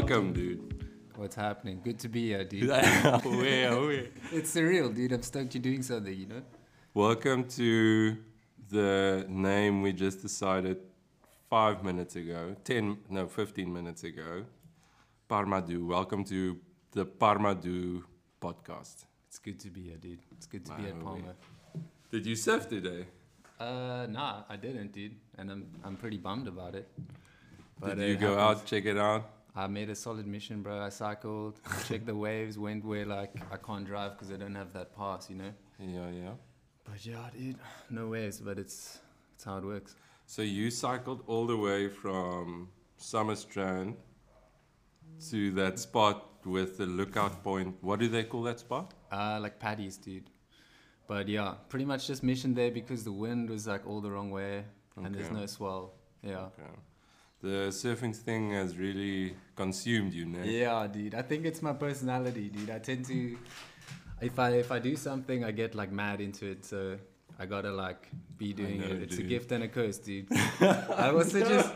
Welcome, dude. What's happening? Good to be here, dude. Where, where? it's surreal, dude. I'm stoked you're doing something, you know? Welcome to the name we just decided five minutes ago, 10, no, 15 minutes ago. Parma Deux. Welcome to the Parma Deux podcast. It's good to be here, dude. It's good to be at Palmer. Did you surf today? Uh, nah, I didn't, dude. And I'm, I'm pretty bummed about it. But Did it you go happens. out, check it out? I made a solid mission, bro. I cycled, checked the waves, went where, like, I can't drive because I don't have that pass, you know? Yeah, yeah. But yeah, dude, no waves, but it's, it's how it works. So you cycled all the way from Summerstrand to that spot with the lookout point. What do they call that spot? Uh, like Paddy's, dude. But yeah, pretty much just mission there because the wind was like all the wrong way and there's no swell. Yeah. Okay. The surfing thing has really consumed you, Nick. Yeah, dude. I think it's my personality, dude. I tend to, if I if I do something, I get like mad into it. So I gotta like be doing know, it. It's a gift and a curse, dude. I also just.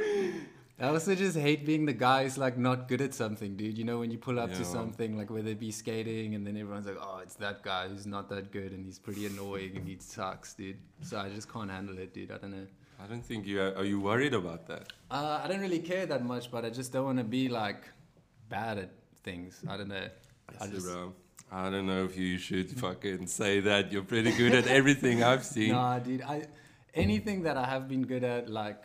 I also just hate being the guy who's like not good at something, dude. You know, when you pull up to Yeah. something, like whether it be skating, and then everyone's like, oh, it's that guy who's not that good and he's pretty annoying and he sucks, dude. So I just can't handle it, dude. I don't know. I don't think you are. Are you worried about that? Uh, I don't really care that much, but I just don't want to be like bad at things. I don't know. I just, bro, I don't know if you should fucking say that. You're pretty good at everything I've seen. Nah, dude. I anything that I have been good at, like,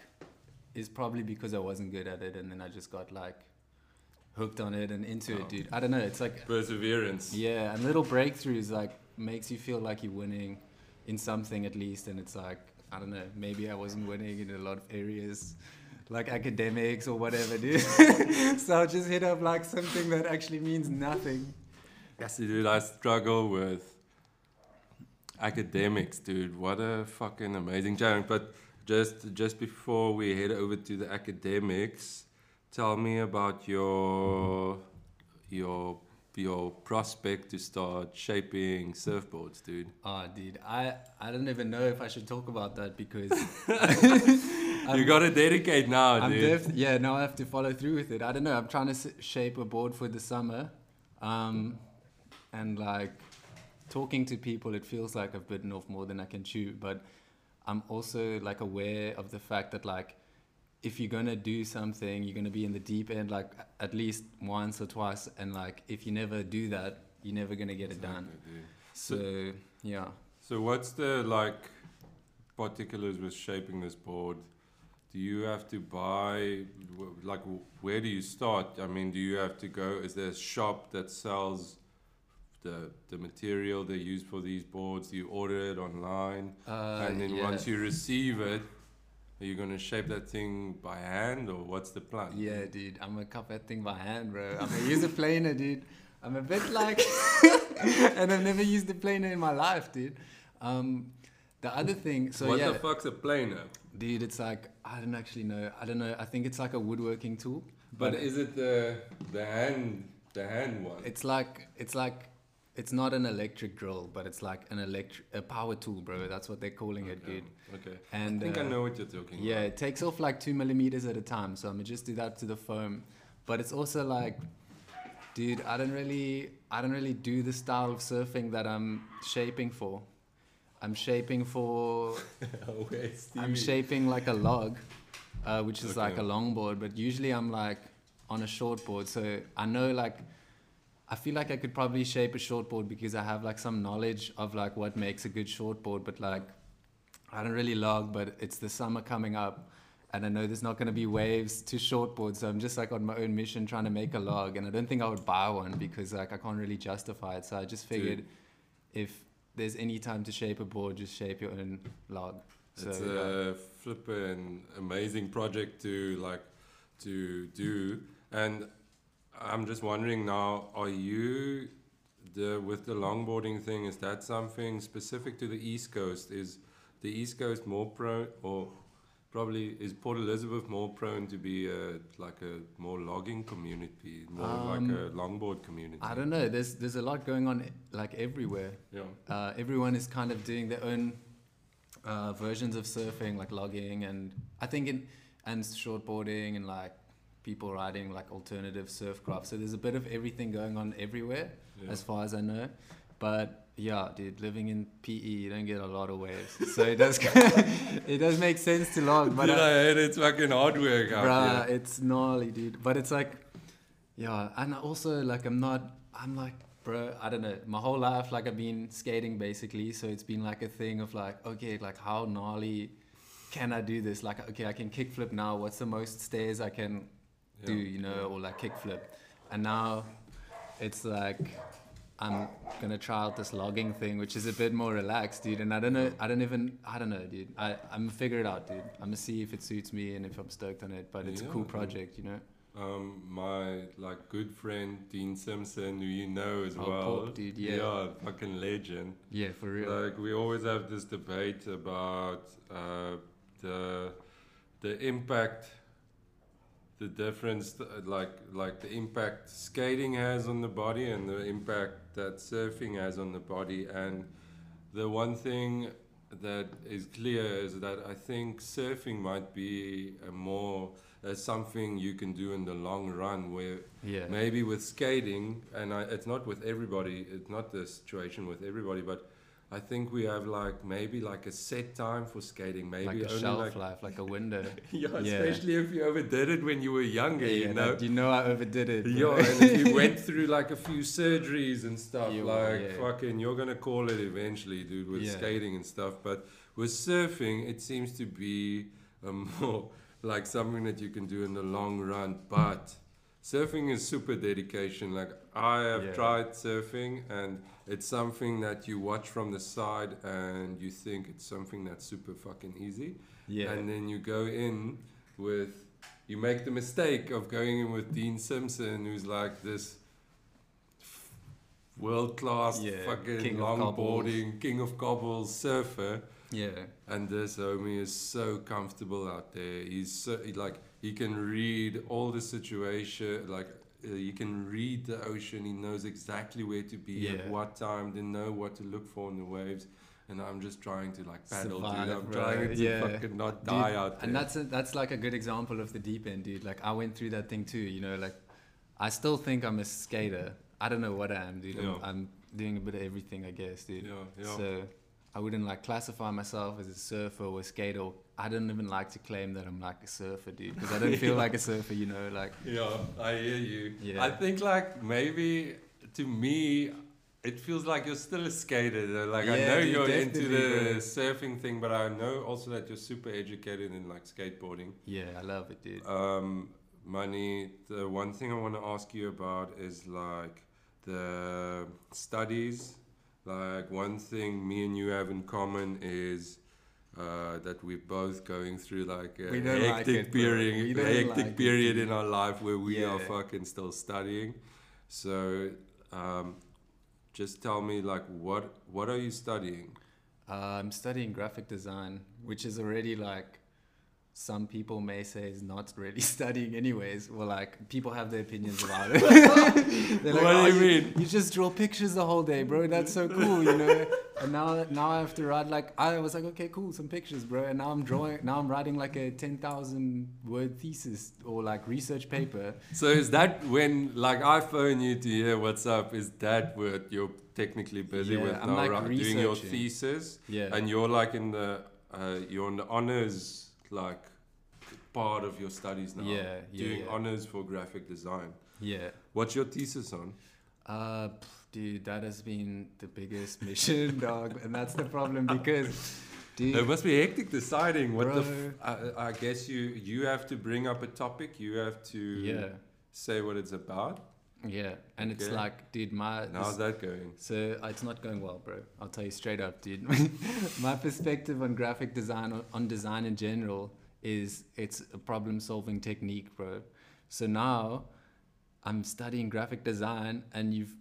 is probably because I wasn't good at it, and then I just got like hooked on it and into Oh. it, dude. I don't know. It's like Perseverance. yeah, and little breakthroughs like makes you feel like you're winning in something at least, and it's like I don't know. Maybe I wasn't winning in a lot of areas. Like academics or whatever, dude. so I'll just hit up like something that actually means nothing. Yes, dude. I struggle with academics, dude. What a fucking amazing challenge. But just just before we head over to the academics, tell me about your your your prospect to start shaping surfboards, dude. Oh, dude, I I don't even know if I should talk about that because you gotta dedicate now, I'm dude. def- yeah, now I have to follow through with it. I don't know. I'm trying to s- shape a board for the summer, um, and like talking to people, it feels like I've bitten off more than I can chew. But I'm also like aware of the fact that like if you're gonna do something, you're gonna be in the deep end like at least once or twice, and like if you never do that, you're never gonna get it done. Dude. So yeah. So what's the like particulars with shaping this board? Do you have to buy like where do you start? I mean, do you have to go? Is there a shop that sells the the material they use for these boards? You order it online? Uh, and then yeah. once you receive it, are you gonna shape that thing by hand or what's the plan? Yeah, dude, I'm gonna cut that thing by hand, bro. I'm gonna use a planer, dude. I'm a bit like, and I've never used a planer in my life, dude. Um, the other thing, so what yeah, the fuck's a planer? dude, it's like I don't actually know. I don't know. I think it's like a woodworking tool, But is it the the hand the hand one? it's like it's like it's not an electric drill, but it's like an electric a power tool, bro. That's what they're calling it, dude. Okay. And I think I uh, know what you're talking about. Yeah, about. it takes off like two millimeters at a time. So I'm gonna just do that to the foam. But it's also like, dude, I don't really, I don't really do the style of surfing that I'm shaping for. I'm shaping for, Okay, I'm shaping like a log, uh, which is like a longboard. But usually I'm like on a shortboard. So I know like, I feel like I could probably shape a shortboard because I have like some knowledge of like what makes a good shortboard. But like, I don't really log, but it's the summer coming up, and I know there's not going to be waves to shortboard, so I'm just like on my own mission trying to make a log, and I don't think I would buy one because like I can't really justify it. So I just Dude. figured if there's any time to shape a board, just shape your own log. So It's yeah. a flippin' amazing project to like to do, and I'm just wondering now: Are you the with the longboarding thing? Is that something specific to the East Coast? Is the East Coast more prone, or probably is Port Elizabeth more prone to be a like a more logging community, more like Um, a longboard community? I don't know. There's there's a lot going on like everywhere. Yeah. uh, everyone is kind of doing their own uh, versions of surfing, like logging, and I think in and shortboarding, and like people riding like alternative surf craft. So there's a bit of everything going on everywhere, Yeah. as far as I know. But yeah, dude, living in PE, you don't get a lot of waves, so it does it does make sense to log. But Dude, I, I heard it's fucking hard work bruh, here. it's gnarly, dude. But it's like, yeah, and also like I'm not, I'm like, bro, I don't know. My whole life, like I've been skating basically, so it's been like a thing of like, okay, like how gnarly can I do this? Like, okay, I can kickflip now. What's the most stairs I can do? You know, yeah. or like kickflip, and now it's like. I'm gonna try out this logging thing, which is a bit more relaxed, dude. And I don't know, I don't even, I don't know, dude. I, I'm gonna figure it out, dude. I'm gonna see if it suits me and if I'm stoked on it. But it's a cool project, you know. Um, my like good friend Dean Simpson, who you know as Oh, well. Pop, dude, yeah. Yeah, fucking legend. Yeah, for real. Like we always have this debate about uh, the the impact, the difference, like like the impact skating has on the body and the impact that surfing has on the body. And the one thing that is clear is that I think surfing might be a more uh, something you can do in the long run where yeah. maybe with skating and I, it's not with everybody it's not the situation with everybody but i think we have like maybe like a set time for skating maybe like a only shelf like life, like a window. yeah, Yeah. especially if you overdid it when you were younger yeah, you know like, you know I overdid it. yeah, and if you went through like a few surgeries and stuff, You- like yeah. fucking, you're gonna call it eventually, dude, with skating and stuff. But with surfing, it seems to be um, a more like something that you can do in the long run. But surfing is super dedication. Like I have Yeah. tried surfing, and it's something that you watch from the side, and you think it's something that's super fucking easy yeah. and then you go in with you make the mistake of going in with Dean Simpson, who's like this world class Yeah, fucking king of longboarding king of cobbles surfer. yeah. And this homie is so comfortable out there. He's so he, like he can read all the situation. Like uh, he can read the ocean. He knows exactly where to be at what time. They know what to look for in the waves. And I'm just trying to like paddle, Survive, dude. I'm bro. trying to Yeah. fucking not Dude, die out there. And that's a, that's like a good example of the deep end, dude. Like I went through that thing too. You know, like I still think I'm a skater. I don't know what I am, dude. Yeah. I'm, I'm doing a bit of everything, I guess, dude. yeah, yeah. So I wouldn't like classify myself as a surfer or a skater. I don't even like to claim that I'm like a surfer, dude, because I don't feel like a surfer. You know, like Yeah, I hear you. Yeah. I think like maybe to me, it feels like you're still a skater. Though. Like I know dude, you're into the bro. surfing thing, but I know also that you're super educated in like skateboarding. yeah, I love it, dude. Um, money. The one thing I want to ask you about is like the studies. Like one thing me and you have in common is. Uh, that we're both going through like a don't like hectic it, period, hectic like period dude. in our life where we are fucking still studying. So, um, just tell me like what what are you studying? Uh, I'm studying graphic design, which is already like some people may say is not really studying anyways. Well, like people have their opinions about it. They're What do you mean?" You just draw pictures the whole day, bro. That's so cool, you know. And now, now I have to write like I was like, okay, cool, some pictures, bro. And now I'm drawing. Now I'm writing like a ten thousand word thesis or like research paper. So is that when like I phone you to hear what's up? Is that what you're technically busy Yeah, with I'm, now, like, right? doing your thesis? Yeah. And you're like in the uh, you're in the honors like part of your studies now. Yeah, yeah, Doing yeah. honors for graphic design. yeah. What's your thesis on? Uh, dude, that has been the biggest mission, dog, and that's the problem because, dude, It must be hectic deciding what the. F- Bro. I, I guess you you have to bring up a topic. You have to yeah, say what it's about. yeah, and it's like, dude, my How's that going? so it's not going well, bro. I'll tell you straight up, dude. my perspective on graphic design, on- on design in general, is it's a problem-solving technique, bro. So now, I'm studying graphic design, and you've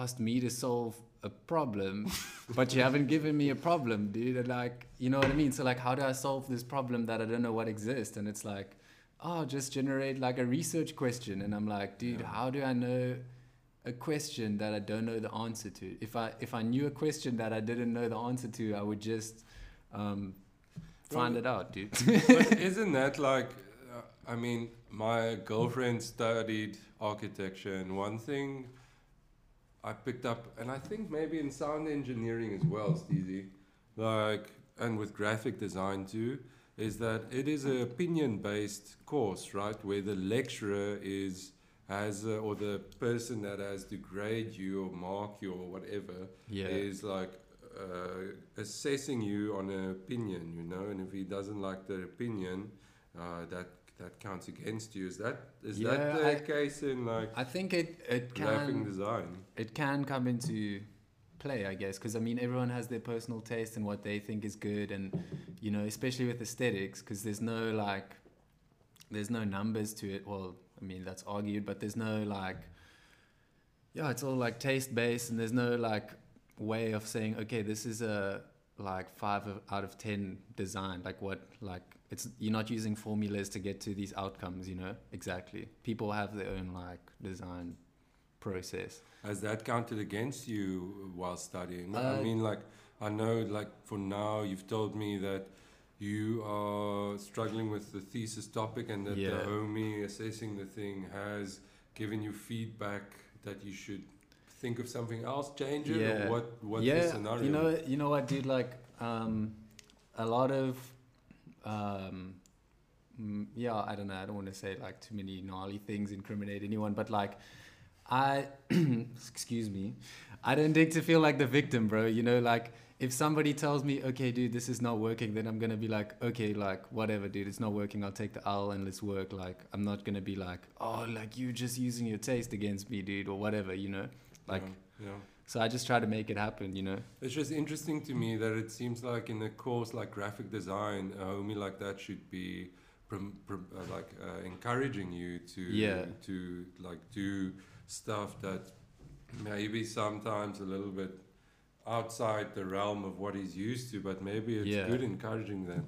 asked me to solve a problem, but you haven't given me a problem, dude. Like, you know what I mean? So like, how do I solve this problem that I don't know what exists? And it's like, oh, just generate like a research question. And I'm like, dude, Yeah. how do I know a question that I don't know the answer to? If I if I knew a question that I didn't know the answer to, I would just um, find Well, it out, dude. isn't that like uh, I mean, my girlfriend studied architecture, and one thing I picked up, and I think maybe in sound engineering as well, Steezy, like, and with graphic design too, is that it is an opinion-based course, right? Where the lecturer is has uh, or the person that has to grade you or mark you or whatever Yeah. is like uh, assessing you on an opinion, you know, and if he doesn't like the opinion, uh, that that counts against you. Is that is Yeah, that the I- case in like I think it it can design? it can come into play, I guess, because I mean everyone has their personal taste and what they think is good, and you know, especially with aesthetics, because there's no like, there's no numbers to it. Well, I mean that's argued, but there's no like, yeah, it's all like taste based, and there's no like way of saying, okay, this is a like five out of ten design. Like what, like it's you're not using formulas to get to these outcomes. You know, exactly. People have their own like design process. Has that counted against you while studying? I Uh, mean, like, I know, like, for now, you've told me that you are struggling with the thesis topic and that Yeah. the homie assessing the thing has given you feedback that you should think of something else, change it, Yeah. or what, what's yeah, the scenario? you know, you know what, dude? Like, um, a lot of, um, yeah, I don't know. I don't want to say like too many gnarly things, incriminate anyone, but like, I, excuse me, I don't dig to feel like the victim, bro. You know, like if somebody tells me, okay, dude, this is not working, then I'm gonna be like, okay, like whatever, dude, it's not working. I'll take the L and let's work. Like, I'm not gonna be like, oh, like you just using your taste against me, dude, or whatever. You know, like. yeah, yeah. So I just try to make it happen, you know. It's just interesting to me that it seems like in a course like graphic design, a homie like that should be prom- prom- uh, like uh, encouraging you to Yeah. to like do stuff that maybe sometimes a little bit outside the realm of what he's used to, but maybe it's Yeah. good encouraging them.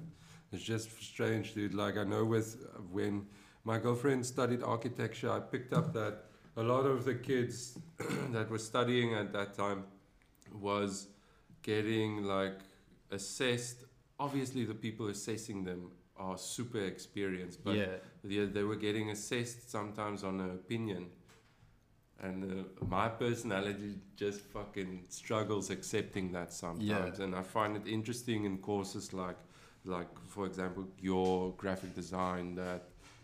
It's just strange, dude. Like I know with when my girlfriend studied architecture, I picked up that a lot of the kids that were studying at that time was getting like assessed. Obviously, the people assessing them are super experienced, but yeah, yeah, they were getting assessed sometimes on an opinion. And uh, my personality just fucking struggles accepting that sometimes. And I find it interesting in courses like, like for example, your graphic design that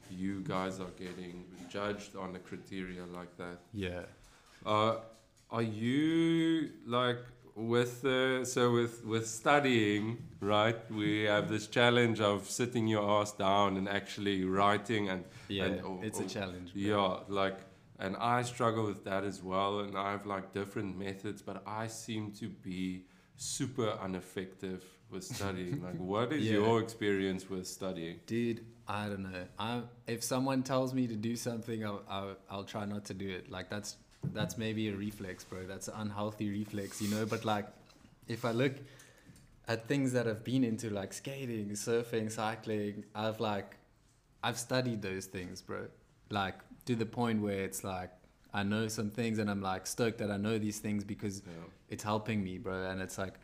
you guys are getting judged on a criteria like that. yeah. Uh, are you like with uh, so with with studying right? We have this challenge of sitting your ass down and actually writing and Yeah, And- or- it's a or- challenge. bro. yeah, like and I struggle with that as well. And I have like different methods, but I seem to be super ineffective with studying. like, what is Yeah. your experience with studying? Dude, I don't know. I if someone tells me to do something, I'll, I'll I'll try not to do it. Like that's that's maybe a reflex, bro. That's an unhealthy reflex, you know. But like, if I look at things that I've been into, like skating, surfing, cycling, I've like I've studied those things, bro. Like to the point where it's like I know some things, and I'm like stoked that I know these things because Yeah. it's helping me, bro. And it's like,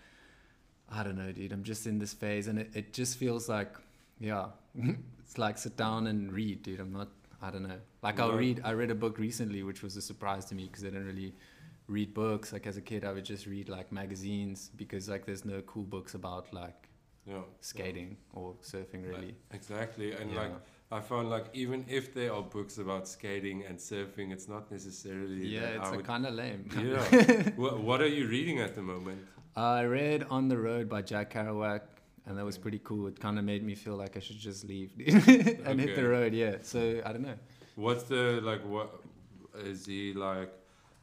I don't know, dude. I'm just in this phase, and it, it just feels like, yeah, it's like sit down and read, dude. I'm not, I don't know. Like I'll read. I read a book recently, which was a surprise to me because I didn't really read books. Like as a kid, I would just read like magazines because like there's no cool books about like Yeah. skating or surfing Yeah. really. Exactly. And Yeah. like I found like even if there are books about skating and surfing, it's not necessarily yeah, it's kind of lame. Yeah. what, what are you reading at the moment? I read On the Road by Jack Kerouac, and that was pretty cool. It kind of made me feel like I should just leave and hit the road. Yeah. So I don't know. What's the like? What is he like?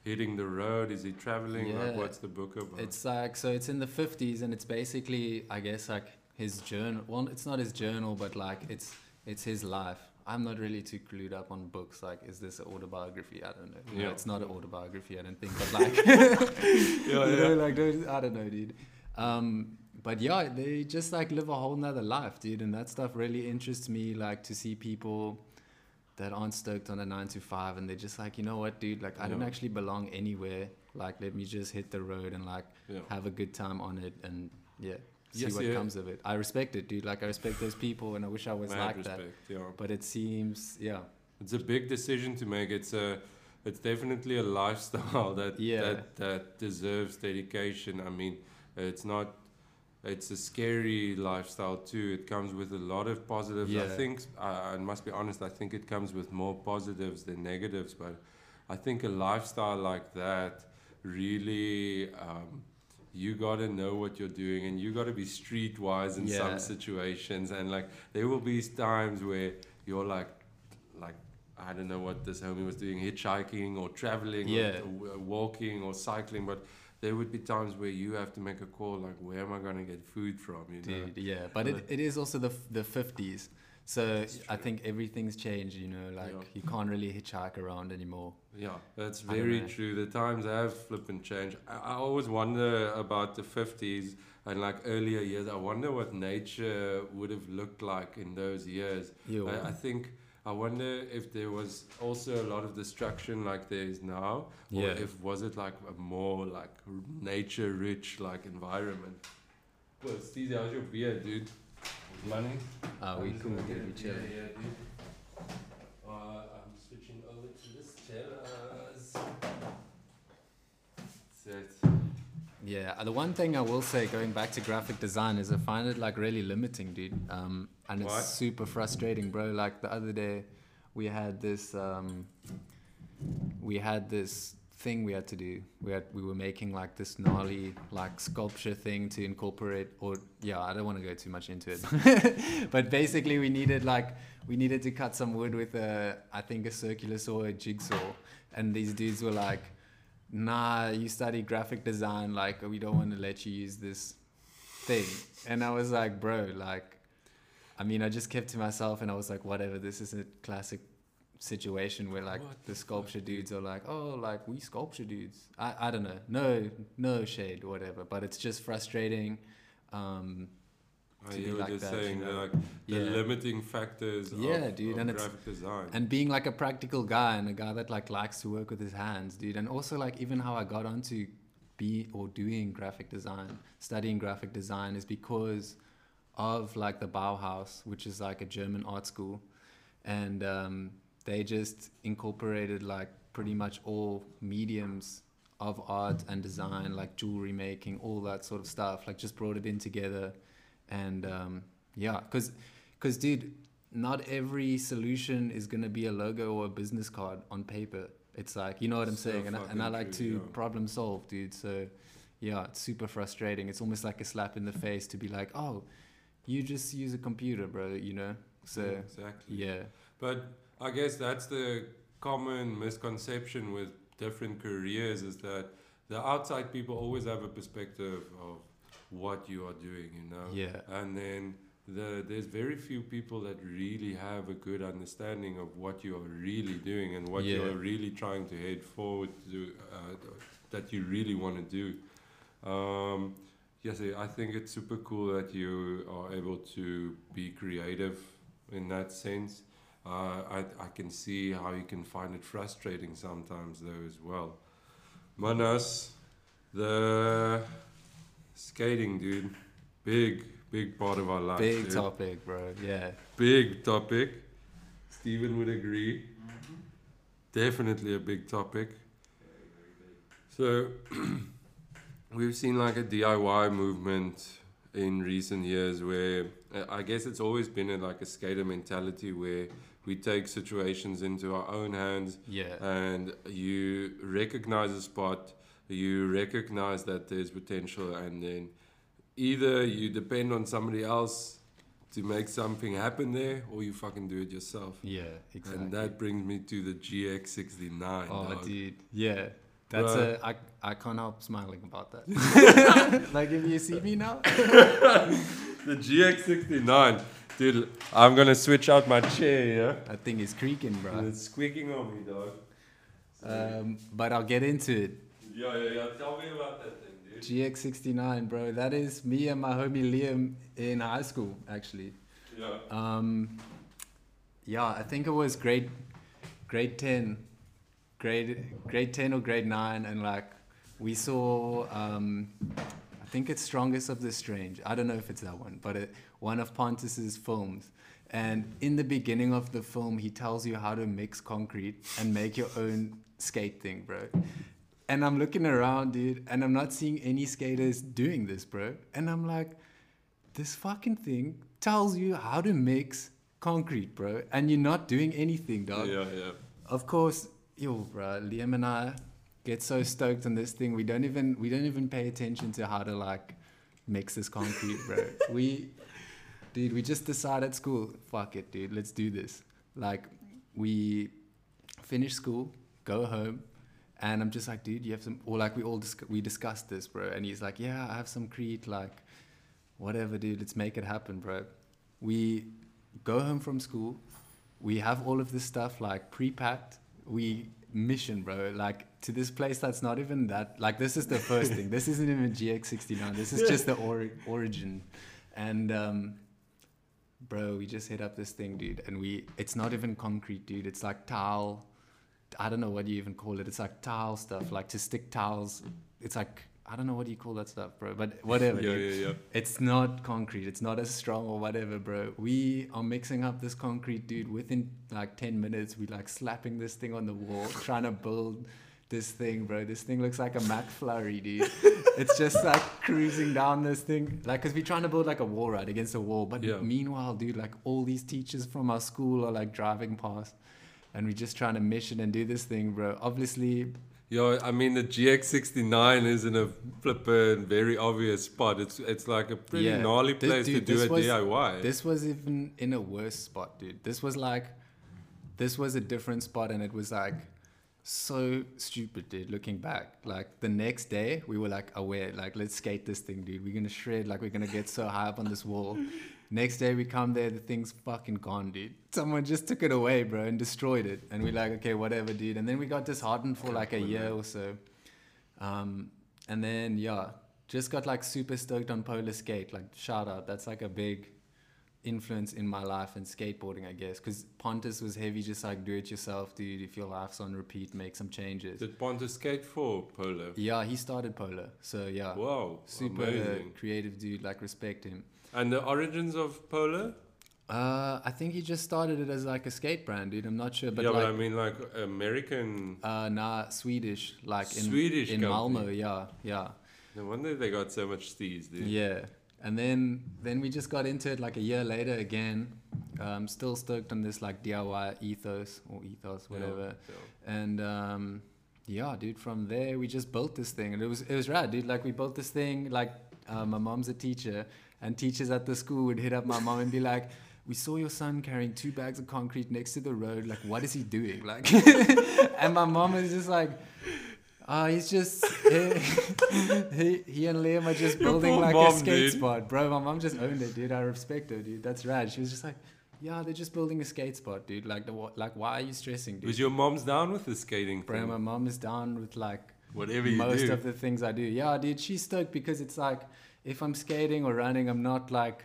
Hitting the road? Is he traveling? Like, Yeah. what's the book about? It's like so. It's in the fifties, and it's basically, I guess, like his journal. Well, it's not his journal, but like it's it's his life. I'm not really too clued up on books. Like, is this an autobiography? I don't know. No, Yeah. it's not an autobiography. I don't think. But like, yeah, you yeah. know, like I don't know, dude. Um, but yeah, they just like live a whole nother life, dude, and that stuff really interests me. Like to see people that aren't stoked on a nine to five, and they're just like, you know what, dude, like I don't actually belong anywhere. Like let me just hit the road and like yeah. have a good time on it, and yeah, see Yes, what yeah. comes of it. I respect it, dude. Like I respect those people, and I wish I was Mad like respect, that. yeah. But it seems, yeah, It's a big decision to make. It's a, it's definitely a lifestyle that Yeah. that that deserves dedication. I mean, it's not. It's a scary lifestyle too. It comes with a lot of positives. I think I, I must be honest. I think it comes with more positives than negatives. But I think a lifestyle like that really. Um, you gotta know what you're doing, and you gotta be streetwise in Yeah. some situations. And like, there will be times where you're like, like I don't know what this homie was doing, hitchhiking or traveling, Yeah. or, w- walking or cycling, but there would be times where you have to make a call, like where am I gonna get food from? You know? dude, yeah. But it, it is also the the fifties, so I think everything's changed. You know, like Yeah. you can't really hitchhike around anymore. Yeah, that's very true. The times have flipped and changed. I, I always wonder about the 50s and like earlier years. I wonder what nature would have looked like in those years. Yeah, I, I think I wonder if there was also a lot of destruction like there is now, or Yeah. if was it like a more like nature rich like environment. Well, Steve, how's your beer, dude? Money. uh, we I'm just cool, gonna dude, get we a chill. beer here, dude. Uh, I'm switching over to this chillers. Set. Yeah, the one thing I will say, going back to graphic design, is I find it like really limiting, dude. Um, and it's Why? super frustrating, bro. Like the other day, we had this, um, we had this thing we had to do. We had we were making like this gnarly like sculpture thing to incorporate, or yeah, I don't want to go too much into it, but basically we needed like we needed to cut some wood with a I think a circular saw, or a jigsaw, and these dudes were like nah, you study graphic design, like we don't want to let you use this thing. And I was like, bro, like, I mean, I just kept to myself and I was like, whatever, this is a classic situation where like What the sculpture fuck, dudes are like, oh, like we sculpture dudes. I, I don't know. No, no shade, whatever. But it's just frustrating. Um, To hear be what like you're that, you saying. know? like the yeah. limiting factors Yeah, of, dude, of and it's- design. and being like a practical guy and a guy that like likes to work with his hands dude and also like even how i got onto be or doing graphic design studying graphic design is because of like the bauhaus which is like a german art school and um, they just incorporated like pretty much all mediums of art and design like jewelry making all that sort of stuff like just brought it in together and um, yeah because because dude not every solution is going to be a logo or a business card on paper. It's like you know what i'm So saying? And I, and I like true, to yeah. problem solve dude. So yeah it's super frustrating. It's almost like a slap in the face to be like oh you just use a computer bro you know? So Yeah, exactly. yeah. But I guess that's the common misconception with different careers is that the outside people always have a perspective of what you are doing, you know. yeah And then the, there's very few people that really have a good understanding of what you are really doing and what you are really trying to head forward to, uh, that you really want to do. Um, yes, I think it's super cool that you are able to be creative in that sense. Uh, I, I can see how you can find it frustrating sometimes, though, as well. Manas, the skating, dude, big, big part of our life. big dude. topic bro yeah Big topic. Stephen would agree. Definitely a big topic. So, we've seen like a DIY movement in recent years where uh, I guess it's always been a, like a skater mentality where we take situations into our own hands yeah and you recognize a spot, you recognize that there's potential, and then either you depend on somebody else to make something happen there, or you fucking do it yourself. yeah exactly And that brings me to the GX69. oh dog. dude yeah that's Bro. a I, I can't help smiling about that like if you see me now The GX69. Dude, I'm gonna switch out my chair, yeah. that thing is creaking bro And it's squeaking on me, dog. um, but i'll get into it yeah, yeah, yeah. Tell me about that thing, dude. GX69, bro. That is me and my homie Liam in high school, actually. Yeah. Um, yeah, I think it was grade grade 10, grade grade 10 or grade 9, and like we saw, um, I think it's Strongest of the Strange. I don't know if it's that one, but it, one of Pontus's films. And in the beginning of the film, he tells you how to mix concrete and make your own skate thing, bro. And I'm looking around, dude, and I'm not seeing any skaters doing this, bro. And I'm like, this fucking thing tells you how to mix concrete, bro, and you're not doing anything, dog. Yeah, yeah. Of course, yo, bro, Liam and I get so stoked on this thing. We don't even we don't even pay attention to how to like mix this concrete, bro. we, dude, we just decide at school, fuck it, dude, let's do this. Like, we finish school, go home, and I'm just like, dude, you have some, or like we all dis- we discussed this, bro. And he's like, yeah, I have some Crete, like, whatever, dude, let's make it happen, bro. We go home from school, we have all of this stuff like pre-packed. We mission, bro, like to this place that's not even that. Like this is the first thing. This isn't even GX69. This is just the ori- origin, and um, bro, we just hit up this thing, dude, and we. It's not even concrete, dude. It's like towel. I don't know what you even call it. It's like towel stuff, like to stick towels. It's like I don't know what do you call that stuff, bro. But whatever. Yeah, dude. yeah, yeah. It's not concrete. It's not as strong or whatever, bro. We are mixing up this concrete, dude. Within like 10 minutes, we like slapping this thing on the wall, trying to build this thing, bro. This thing looks like a McFlurry, dude. it's just like cruising down this thing. Like, cause we're trying to build like a wall right against a wall. But Yeah. meanwhile, dude, like all these teachers from our school are like driving past. And we're just trying to mission and do this thing, bro. Obviously, Yeah, I mean the GX69 is in a flippin' very obvious spot. It's it's like a pretty Yeah. gnarly This- place dude, to do a was- DIY. This was even in a worse spot, dude. This was like, this was a different spot, and it was like so stupid, dude. Looking back, like the next day, we were like oh, aware, like let's skate this thing, dude. We're gonna shred, like we're gonna get so high up on this wall. Next day we come there, the thing's fucking gone, dude. Someone just took it away, bro, and destroyed it. And we're like, okay, whatever, dude. And then we got disheartened for like a year or so. Um, and then yeah, just got like super stoked on Polar Skate. Like shout out, that's like a big influence in my life and skateboarding, I guess. Because Pontus was heavy, just like do it yourself, dude. If your life's on repeat, make some changes. Did Pontus skate for Polar? Yeah, he started Polar, so yeah, Wow, super amazing. creative dude. Like respect him. And the origins of Polar? Uh, I think he just started it as like a skate brand, dude. I'm not sure, but yeah, like. but I mean like American. uh, nah, Swedish, like in Swedish in company. Malmo, yeah, yeah. No wonder they got so much steez, dude. Yeah, and then then we just got into it like a year later again. Um, still stoked on this like DIY ethos or ethos, Yeah, whatever. yeah. And um, yeah, dude, from there we just built this thing, and it was it was rad, dude. Like we built this thing. Like uh, my mom's a teacher, and teachers at the school would hit up my mom and be like. We saw your son carrying two bags of concrete next to the road. Like, what is he doing? Like, and my mom is just like, uh, he's just he, he, he and Liam are just building like mom, a skate dude. spot, bro. My mom just owned it, dude. I respect her, dude. That's rad. She was just like, yeah, they're just building a skate spot, dude. Like, the, like, why are you stressing, dude? Was your mom's down with the skating Bro, thing? my mom is down with like Whatever you most do. of the things I do. Yeah, dude, she's stoked because it's like if I'm skating or running, I'm not like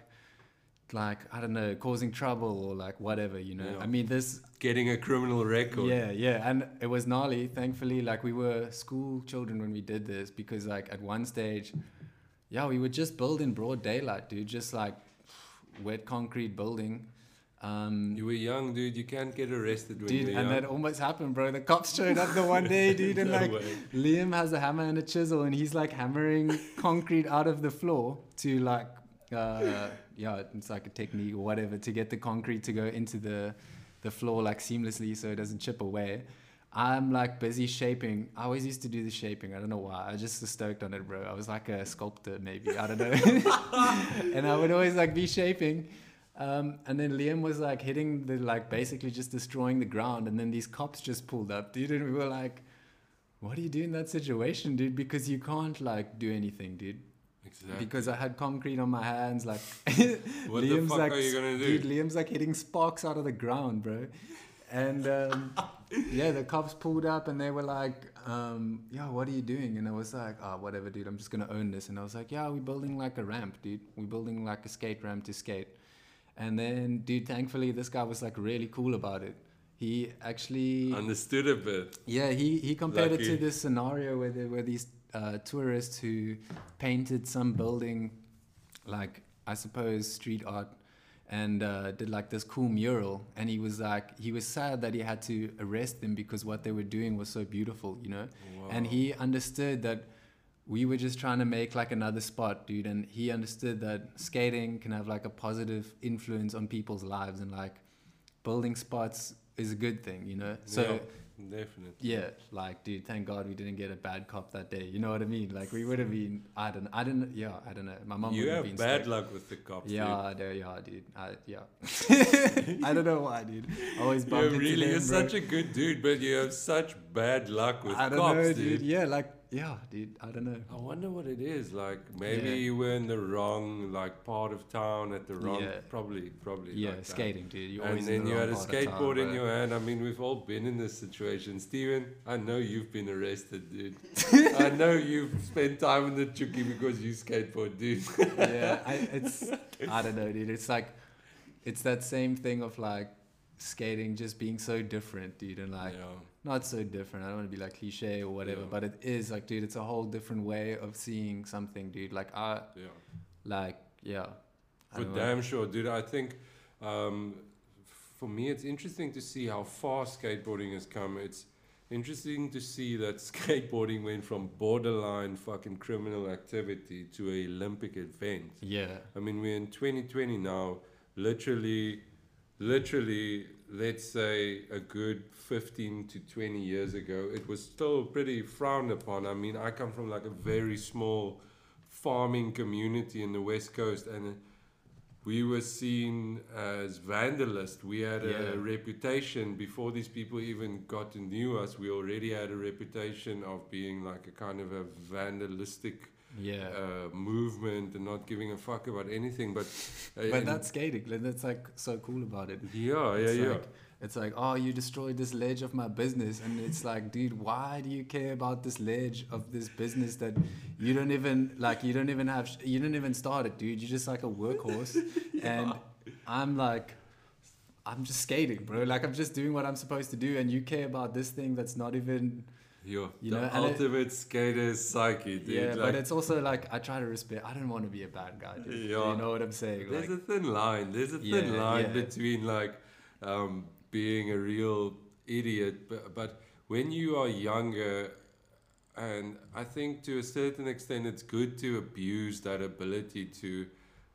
like I don't know, causing trouble or like whatever, you know. Yeah. I mean, this Getting a criminal record. yeah, yeah, and it was gnarly. Thankfully, like we were school children when we did this because like at one stage, yeah, we would just build in broad daylight, dude. Just like wet concrete building. Um, You were young, dude. You can't get arrested when dude, and young. that almost happened, bro. The cops showed up the one day, dude, and No like way. Liam has a hammer and a chisel, and he's like hammering concrete out of the floor to like, uh, yeah, it's like a technique or whatever to get the concrete to go into the, the floor like seamlessly so it doesn't chip away. I'm like busy shaping. I always used to do the shaping. I don't know why. I just was stoked on it, bro. I was like a sculptor, maybe. I don't know. and I would always like be shaping. Um, and then Liam was like hitting the like basically just destroying the ground. And then these cops just pulled up, dude. And we were like, what do you do in that situation, dude? Because you can't like do anything, dude. Exactly. Because I had concrete on my hands, like What the fuck like, are you gonna do? Dude, Liam's like hitting sparks out of the ground, bro. And um, yeah, the cops pulled up and they were like, um, "Yeah, what are you doing?" And I was like, "Ah, whatever, dude. I'm just gonna own this." And I was like, "Yeah, we're building like a ramp, dude. We're building like a skate ramp to skate." And then, dude, thankfully, this guy was like really cool about it. He actually Understood a bit. yeah, he, he compared it to this scenario where there were these uh, tourists who painted some building, like I suppose street art, and uh, did like this cool mural. And he was like, he was sad that he had to arrest them because what they were doing was so beautiful, you know. And he understood that we were just trying to make like another spot, dude. And he understood that skating can have like a positive influence on people's lives and like building spots is a good thing, you know. So Yeah, definitely. yeah, like dude, thank God we didn't get a bad cop that day. You know what I mean? Like we would have been. I don't. I didn't. Yeah, I don't know. My mom You would have been. bad luck with the cops. Yeah, there, yeah, dude. I, yeah. I don't know why, dude. I always dude. bump You're into really them, you're bro. such a good dude, but you have such bad luck with I don't cops, know, dude. dude. Yeah, like yeah, dude. I don't know. I wonder what it is. Like maybe Yeah. you were in the wrong like part of town at the wrong. Yeah. Probably, probably. Yeah, like that. skating, dude. You're And then the you had a of town, skateboard in your hand. I mean, we've all been in this situation. Steven, I know you've been arrested, dude. I know you've spent time in the chuki because you skateboard, dude. yeah, I, it's I don't know, dude. It's like it's that same thing of like skating just being so different, dude, and like yeah. Not so different. I don't want to be like cliche or whatever, Yeah. but it is like, dude, it's a whole different way of seeing something, dude. Like I Yeah. like yeah. For know. damn sure, dude. I think um, for me, it's interesting to see how far skateboarding has come. It's interesting to see that skateboarding went from borderline fucking criminal activity to a Olympic event. Yeah. I mean, we're in 2020 now. Literally, literally, let's say a good 15 to 20 years ago, it was still pretty frowned upon. I mean, I come from like a very small farming community in the West Coast, and we were seen as vandalists. We had Yeah. a reputation before these people even got to know us. We already had a reputation of being like a kind of a vandalistic Yeah. uh, movement and not giving a fuck about anything. But uh, but that's skating. That's like so cool about it. yeah, yeah, it's yeah. Like, it's like, oh, you destroyed this ledge of my business, and it's like, dude, why do you care about this ledge of this business that you don't even like? You don't even have, you don't even start it, dude. You're just like a workhorse, and I'm like, I'm just skating, bro. Like I'm just doing what I'm supposed to do, and you care about this thing that's not even. Yo, You the know, and it- ultimate skater's psyche, dude. yeah, like, but it's also like I try to respect. I don't want to be a bad guy, dude. Yeah. You know what I'm saying? there's Like, a thin line. There's a thin Yeah, line yeah. between like um, being a real idiot, but, but when you are younger, and I think to a certain extent, it's good to abuse that ability to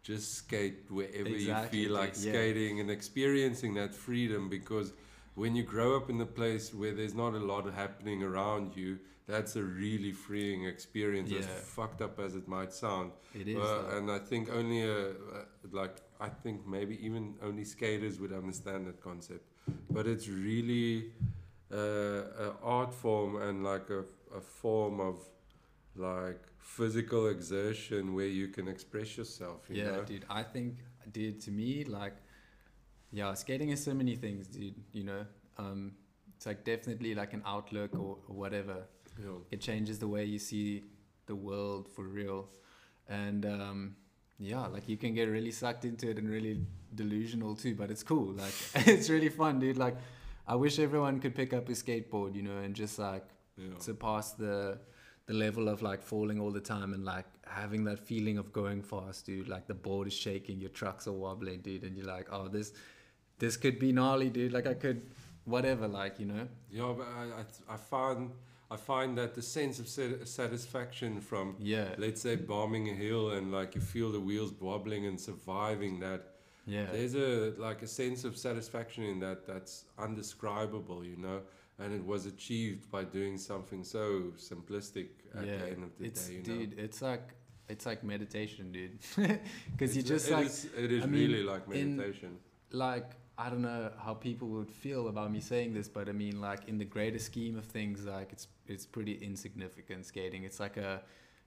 just skate wherever Exactly, you feel like yeah. skating and experiencing that freedom because when you grow up in a place where there's not a lot happening around you that's a really freeing experience as fucked up as it might sound it is. uh, and I think only a, uh, like I think maybe even only skaters would understand that concept. But it's really uh, an art form and like a, a form of like physical exertion where you can express yourself. You yeah, know? dude. I think, dude, to me, like, yeah, skating is so many things, dude. You know, um, it's like definitely like an outlook or, or whatever. Yeah. It changes the way you see the world for real, and um, yeah, like you can get really sucked into it and really delusional too. But it's cool. Like, it's really fun, dude. Like, I wish everyone could pick up a skateboard, you know, and just like Yeah. surpass the the level of like falling all the time and like having that feeling of going fast, dude. Like the board is shaking, your trucks are wobbling, dude, and you're like, oh, this this could be gnarly, dude. Like I could, whatever, like you know. Yeah, but I, I, I find I find that the sense of satisfaction from Yeah, let's say bombing a hill and like you feel the wheels wobbling and surviving that yeah, there's a like a sense of satisfaction in that that's undescribable you know and it was achieved by doing something so simplistic at yeah. the end of the It's day you dude, know it's like it's like meditation, dude. Because you just it like is- it is I mean, really like in- meditation like I don't know how people would feel about me saying this, but I mean like in the greater scheme of things, like it's it's pretty insignificant skating. It's like a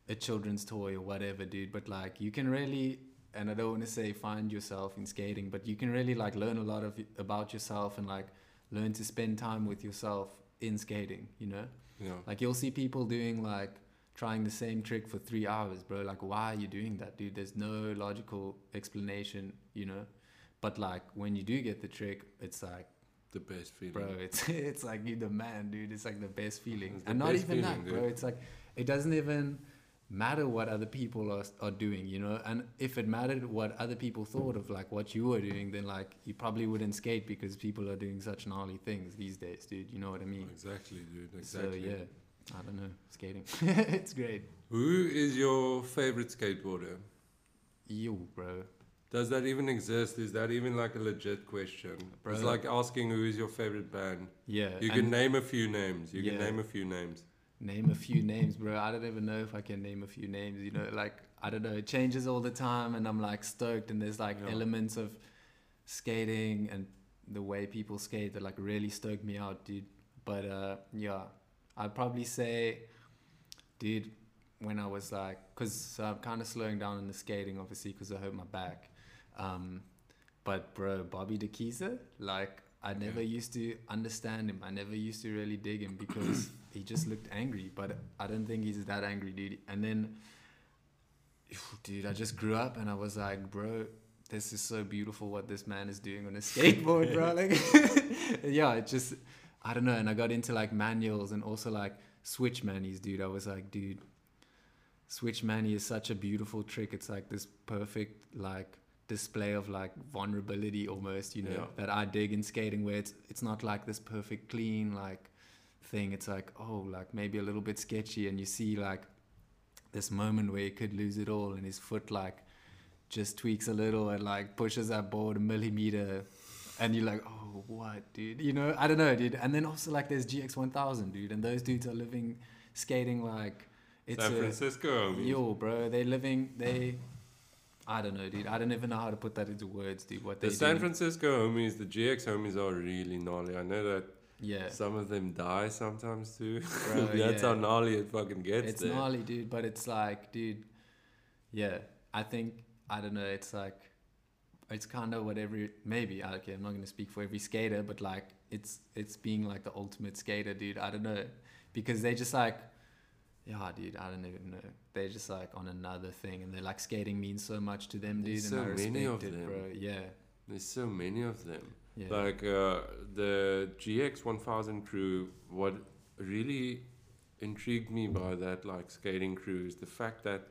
a children's toy or whatever, dude. But like you can really and I don't want to say find yourself in skating, but you can really like learn a lot of about yourself and like learn to spend time with yourself in skating, you know? you know Like you'll see people doing like trying the same trick for three hours, bro. Like why are you doing that, dude? There's no logical explanation, you know. But like when you do get the trick, it's like, the best feeling bro, it's it's like you're the man, dude. It's like the best feeling, the and not even feeling, that, bro. dude. It's like it doesn't even matter what other people are, are doing, you know. And if it mattered what other people thought of like what you were doing, then like you probably wouldn't skate because people are doing such gnarly things these days, dude. You know what I mean? Exactly, dude. Exactly. So yeah, I don't know, skating. it's great. Who is your favorite skateboarder? You, bro. Does that even exist? Is that even like a legit question? It's like asking who is your favorite band. Yeah. You can name a few names. You can name a few names. name a few names, bro. I don't even know if I can name a few names. You know, like I don't know. It changes all the time, and I'm like stoked. And there's like Yeah. elements of skating and the way people skate that like really stoked me out, dude. But uh, yeah, I'd probably say, dude, when I was like, cause I'm kind of slowing down in the skating, obviously, cause I hurt my back. Um, but bro, Bobby De Keyzer, like I never used to understand him. I never used to really dig him because he just looked angry. But I don't think he's that angry, dude. And then, dude, I just grew up and I was like, bro, this is so beautiful what this man is doing on a skateboard, bro. Like, yeah, it just, I don't know. And I got into like manuals and also like switch manies, dude. I was like, dude, switch mani is such a beautiful trick. It's like this perfect, like, display of like vulnerability almost you know Yeah. that i dig in skating where it's it's not like this perfect clean like thing it's like oh like maybe a little bit sketchy and you see like this moment where he could lose it all and his foot like just tweaks a little and like pushes that board a millimeter and you're like oh what dude you know i don't know dude and then also like there's gx1000 dude and those dudes are living skating like it's San a, Francisco. homies. Yo, bro, they living they. I don't know, dude. I don't even know how to put that into words, dude. What The San do. Francisco homies, the GX homies are really gnarly. I know that Yeah, some of them die sometimes too. Bro, That's yeah. how gnarly it fucking gets it's there. gnarly, dude. But it's like, dude. Yeah, I think I don't know. It's like, it's kind of whatever. Maybe okay. I'm not gonna speak for every skater, but like, it's it's being like the ultimate skater, dude. I don't know, because they just like. Yeah, dude, I don't even know. They're just like on another thing, and they're like skating means so much to them, dude. There's and I so respect many of it, them. bro. Yeah, There's so many of them. yeah. Like uh, the GX 1000 crew, what really intrigued me by that like skating crew is the fact that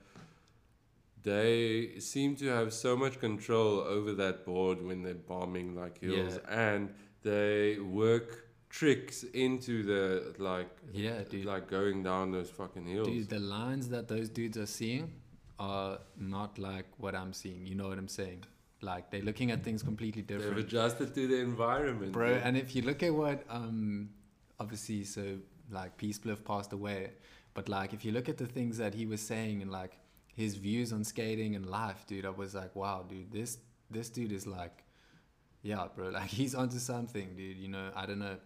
they seem to have so much control over that board when they're bombing like hills and they work tricks into the like Yeah, dude. like going down those fucking hills. Dude, the lines that those dudes are seeing are not like what I'm seeing. You know what I'm saying? Like they're looking at things completely different. They've adjusted to the environment, bro. yeah. And if you look at what, um, obviously, so like Peace Bliff passed away, but like if you look at the things that he was saying and like his views on skating and life, dude, I was like, wow, dude, this this dude is like, yeah, bro, like he's onto something, dude. You know, I don't know.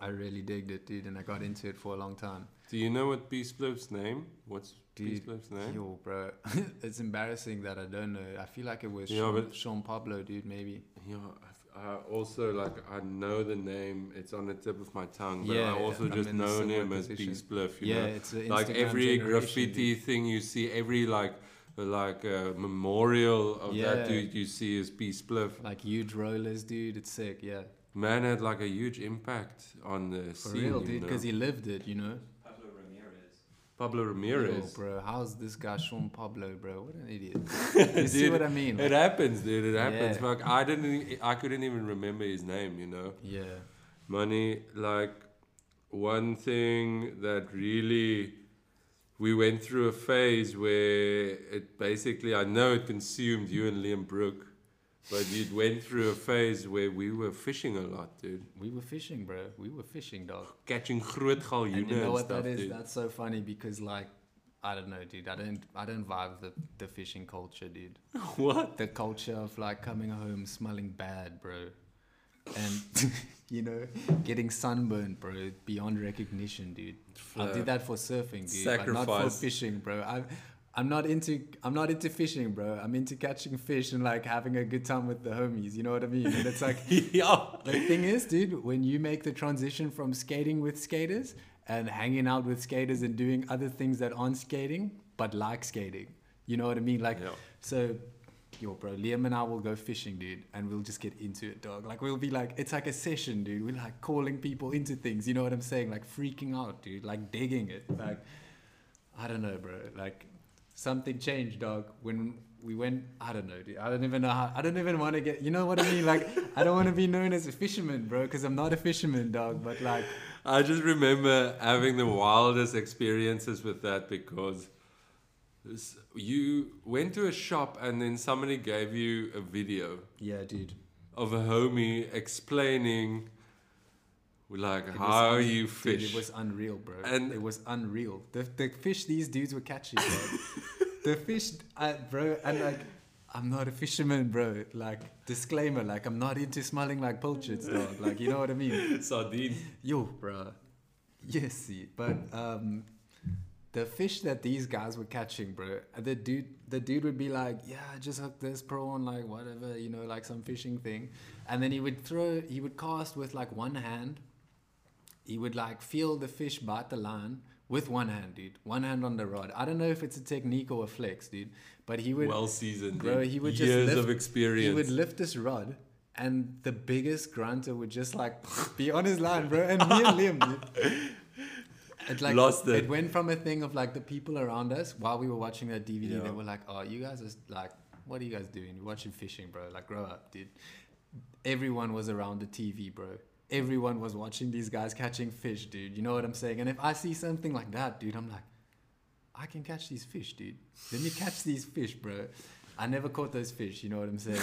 I really digged it, dude, and I got into it for a long time. Do you know what Peace Bliff's name? What's Peace Dude, Bliff's name? Yo, bro, it's embarrassing that I don't know. I feel like it was Yeah, Sean, Sean Pablo, dude. Maybe. Yeah, I, I also like I know the name. It's on the tip of my tongue, but Yeah, I also I'm just a similar him as Bliff. You yeah, know? it's a like every graffiti dude. thing you see, every like like uh, memorial of Yeah. that dude you see is Peace Bliff. Like huge rollers, dude. It's sick. Yeah, Man had like a huge impact on the for scene. real, dude. Because he lived it, you know. Pablo Ramirez. Pablo Ramirez. Yo, bro, how's this guy Sean Pablo, bro? What an idiot. you see Dude, what I mean? It happens, dude. It happens. Yeah. Fuck, I didn't. I couldn't even remember his name. You know. yeah. money like one thing that really we went through a phase where it basically i know it consumed you and liam brook but you went through a phase where we were fishing a lot dude We were fishing, bro. We were fishing, dog. catching groot galjoene And you know and what stuff that is? dude. That's so funny because like. I don't know, dude. I don't. I don't vibe the the fishing culture, dude. what the culture of like coming home smelling bad, bro, and you know getting sunburned, bro, beyond recognition, dude. I did that for surfing, dude, but not for fishing, bro. I'm I'm not into I'm not into fishing, bro. I'm into catching fish and like having a good time with the homies. You know what I mean? And it's like yeah the thing is, dude, when you make the transition from skating with skaters and hanging out with skaters and doing other things that aren't skating but like skating, you know what I mean? Like, Yeah. so, yo, bro, Liam and I will go fishing, dude, and we'll just get into it, dog. Like, we'll be like, it's like a session, dude. We're like calling people into things, you know what I'm saying? Like, freaking out, dude, like digging it. Like, I don't know, bro. Like something changed, dog. When we went, I don't know, dude. I don't even know how. I don't even want to get. You know what I mean? Like I don't want to be known as a fisherman, bro, because I'm not a fisherman, dog. But like, I just remember having the wildest experiences with that because you went to a shop and then somebody gave you a video yeah, dude. of a homie explaining like It how un- you Dude, fish. it was unreal, bro. And- it was unreal. The the fish these dudes were catching, bro. the fish, I, bro, and like. I'm not a fisherman, bro. Like disclaimer, like I'm not into smelling like pilchards, dog. Like you know what I mean. Sardine. Yo, bro. Yes, see, but um, the fish that these guys were catching, bro. The dude, the dude would be like, "Yeah, I just hooked this prawn, like whatever, you know, like some fishing thing," and then he would throw, he would cast with like one hand. He would like feel the fish bite the line with one hand, dude. One hand on the rod. I don't know if it's a technique or a flex, dude, but he would Well seasoned. Bro, he would just Years lift- of he would lift this rod, and the biggest grunter would just like be on his line, bro. And me and Liam, dude. It like Lost it. it went from a thing of like the people around us while we were watching that DVD. They were like, "Oh, you guys are like, what are you guys doing? You're watching fishing, bro. Like, grow up, dude." Everyone was around the TV, bro. Everyone was watching these guys catching fish, dude. You know what I'm saying? And if I see something like that, dude, I'm like, I can catch these fish, dude. Let me catch these fish, bro. I never caught those fish, you know what I'm saying?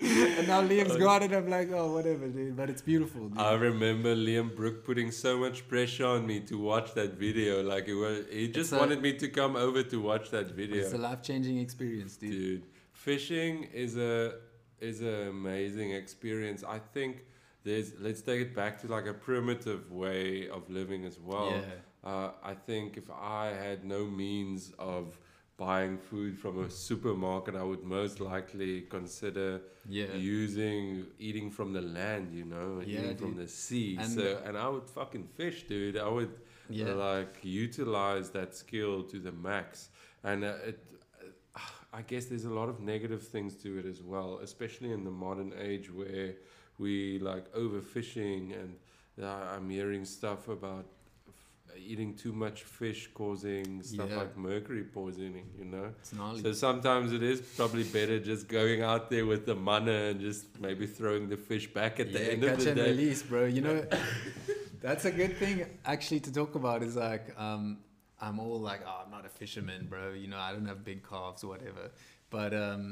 and now Liam's got it. I'm like, oh, whatever, dude. But it's beautiful, dude. I remember Liam Brook putting so much pressure on me to watch that video. Like it was, he just a- wanted me to come over to watch that video. It's a life changing experience, dude. dude. Fishing is a is an amazing experience. I think there's let's take it back to like a primitive way of living as well. Yeah. Uh, I think if I had no means of buying food from a supermarket, I would most likely consider Yeah. using eating from the land, you know, Yeah, eating from the sea. And- so, and I would fucking fish, dude. I would Yeah. like utilize that skill to the max and uh, it uh, i guess there's a lot of negative things to it as well especially in the modern age where we like overfishing and uh, i'm hearing stuff about f- eating too much fish causing stuff Yeah. like mercury poisoning you know so sometimes it is probably better just going out there with the mana and just maybe throwing the fish back at the end of the and day release, bro. You know, that's a good thing actually to talk about. Is like, um, I'm all like, oh, I'm not a fisherman, bro. You know, I don't have big calves or whatever. But um,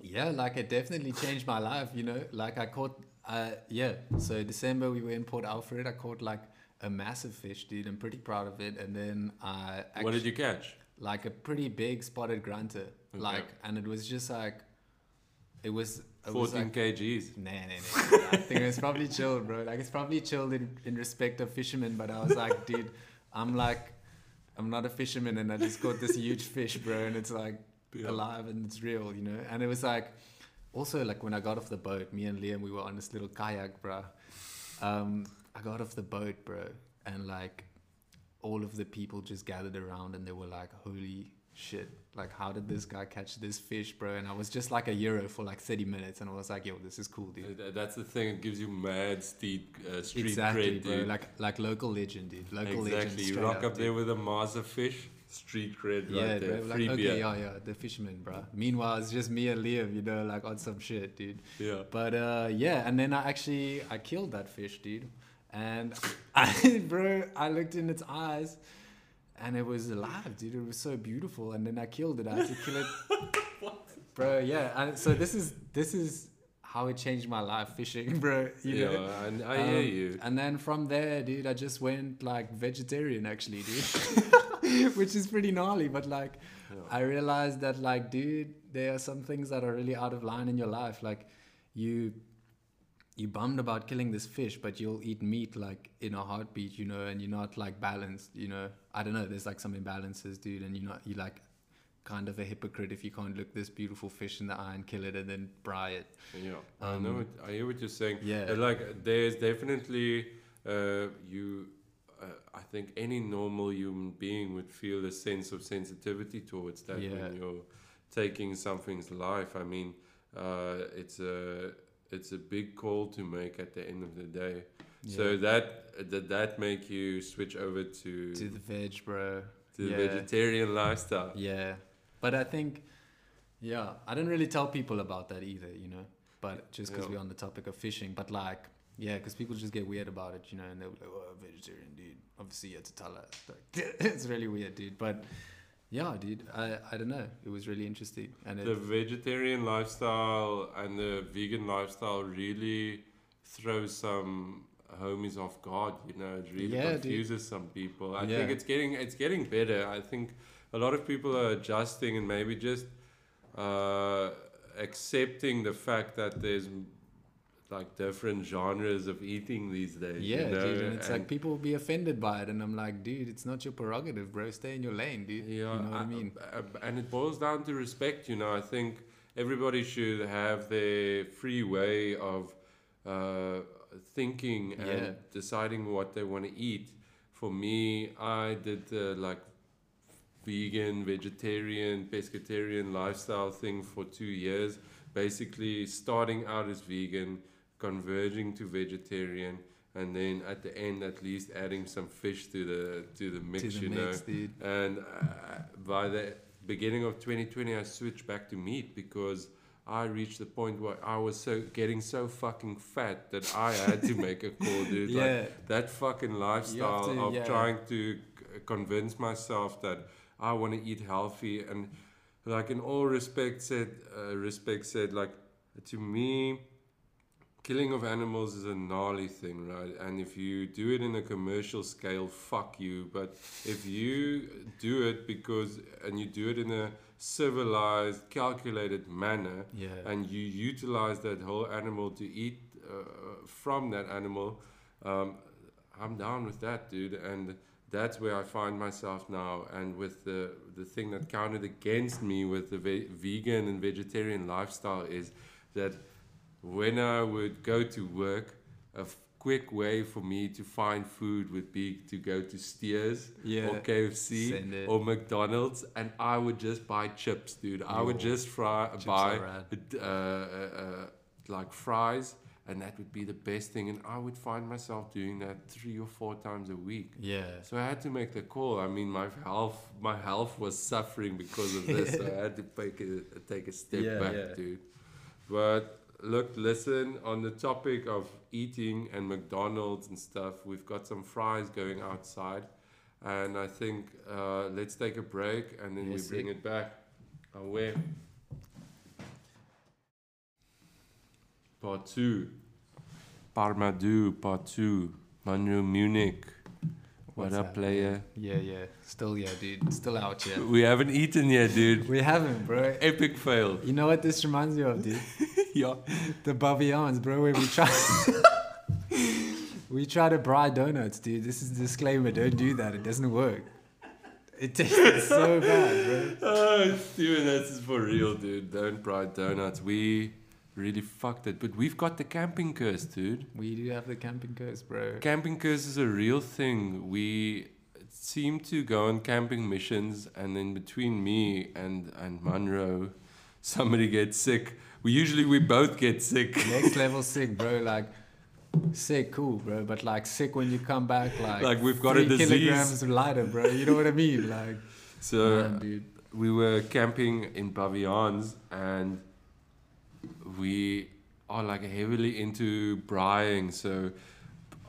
yeah, like it definitely changed my life. You know, like I caught, uh, yeah. So December we were in Port Alfred. I caught like a massive fish, dude. I'm pretty proud of it. And then I actually, what did you catch like a pretty big spotted grunter, Okay. like, and it was just like, it was. It was 14 like, kgs Nah, nah, nah. I think it's probably chilled, bro. Like it's probably chilled in, in respect of fishermen, but I was like, dude, I'm like, I'm not a fisherman, and I just caught this huge fish, bro, and it's like Yeah. alive and it's real, you know. And it was like, also like when I got off the boat, me and Liam, we were on this little kayak, bro. Um, I got off the boat, bro, and like all of the people just gathered around, and they were like, holy shit like how did this guy catch this fish bro and i was just like a euro for like 30 minutes and i was like yo this is cool dude That's the thing. It gives you mad street uh, street exactly cred, bro dude. like like local legend dude local legend exactly. You rock up, there with a of fish, street cred yeah right there. bro, Free like, beer. okay yeah yeah the fisherman bro meanwhile it's just me and liam you know like on some shit dude Yeah. but uh yeah and then i actually i killed that fish dude and I, bro i looked in its eyes and it was alive dude it was so beautiful and then i killed it i had to kill it bro yeah and so this is this is how it changed my life fishing bro you yeah, know and I hear Um, you. And then from there, dude, I just went like vegetarian actually, dude. Which is pretty gnarly, but like Yeah. I realized that like, dude, there are some things that are really out of line in your life. Like you you bummed about killing this fish, but you'll eat meat like in a heartbeat, you know, and you're not like balanced, you know. I don't know, there's like some imbalances, dude, and you're not you like kind of a hypocrite if you can't look this beautiful fish in the eye and kill it and then fry it. Yeah, I know. Um, What, I hear what you're saying. yeah. Like there's definitely uh, you. Uh, I think any normal human being would feel a sense of sensitivity towards that Yeah. when you're taking something's life. I mean, uh, it's a it's a big call to make at the end of the day. So that did that make you switch over to to the veg, bro. to the vegetarian lifestyle? Yeah, but I think, yeah, I don't really tell people about that either, you know. But just because Yeah. we're on the topic of fishing, but like, yeah, because people just get weird about it, you know, and they're like, "Oh, vegetarian, dude." Obviously, you had to tell us. Like, it's really weird, dude. But yeah, dude, I I don't know. It was really interesting, and The it, vegetarian lifestyle and the vegan lifestyle really throws some homies off guard. You know, it really Yeah, dude. confuses some people. I Yeah. think it's getting it's getting better. I think a lot of people are adjusting and maybe just uh, accepting the fact that there's like different genres of eating these days. yeah, you know? dude, and it's like people will be offended by it, and I'm like, dude, it's not your prerogative, bro. Stay in your lane, dude. Yeah, you know what I, mean? uh, and it boils down to respect. You know, I think everybody should have their free way of uh, thinking and Yeah. deciding what they want to eat. For me, I did the like vegan, vegetarian, pescatarian lifestyle thing for two years. Basically, starting out as vegan, converging to vegetarian, and then at the end, at least adding some fish to the to the mix. to the you mix, know, dude. and uh, by the beginning of 2020, I switched back to meat because I reached the point where I was so getting so fucking fat that I had to make a call, dude. Like, Yeah, that fucking lifestyle to- of yeah. trying to c- convince myself that I want to eat healthy and like in all respects said uh, respects said like to me killing of animals is a gnarly thing right and if you do it in a commercial scale fuck you but if you do it because and you do it in a civilized calculated manner yeah, and you utilize that whole animal to eat uh, from that animal, um, I'm down with that, dude. And that's where I find myself now. And with the the thing that counted against me with the ve- vegan and vegetarian lifestyle is that when I would go to work, a f- quick way for me to find food would be to go to Steers yeah. or KFC or McDonald's, and I would just buy chips, dude. I would just fry, buy uh, uh, uh, like fries, and that would be the best thing. And I would find myself doing that three or four times a week. Yeah, So I had to make the call. I mean, my health, my health was suffering because of this. so I had to take a take a step Yeah, back, yeah. dude. But look, listen. On the topic of eating and McDonald's and stuff, we've got some fries going outside, and I think uh, let's take a break and then Yes, we bring it back. Away. Part two. Parma Deux, part two. Munro Munnik. What What's up, up, player? yeah, yeah. Still, yeah, dude. Still out here. We haven't eaten yet, dude. We haven't, bro. Epic fail. You know what this reminds me of, dude? yeah. The Baviaans, bro, where we try we try to buy donuts, dude. This is a disclaimer. Don't do that. It doesn't work. It tastes so bad, bro. Oh, Steven, this is for real, dude. Don't buy donuts. We really fucked it. But we've got the camping curse, dude. We do have the camping curse, bro. Camping curse is a real thing. We seem to go on camping missions, and then between me and, and Munro, somebody gets sick. We usually we both get sick. Next level sick, bro. Like sick, cool, bro. But like sick when you come back, like Like we've got a three disease. kilograms lighter, bro. You know what I mean? Like, So man, dude. we were camping in Baviaans and we are like heavily into braaiing. So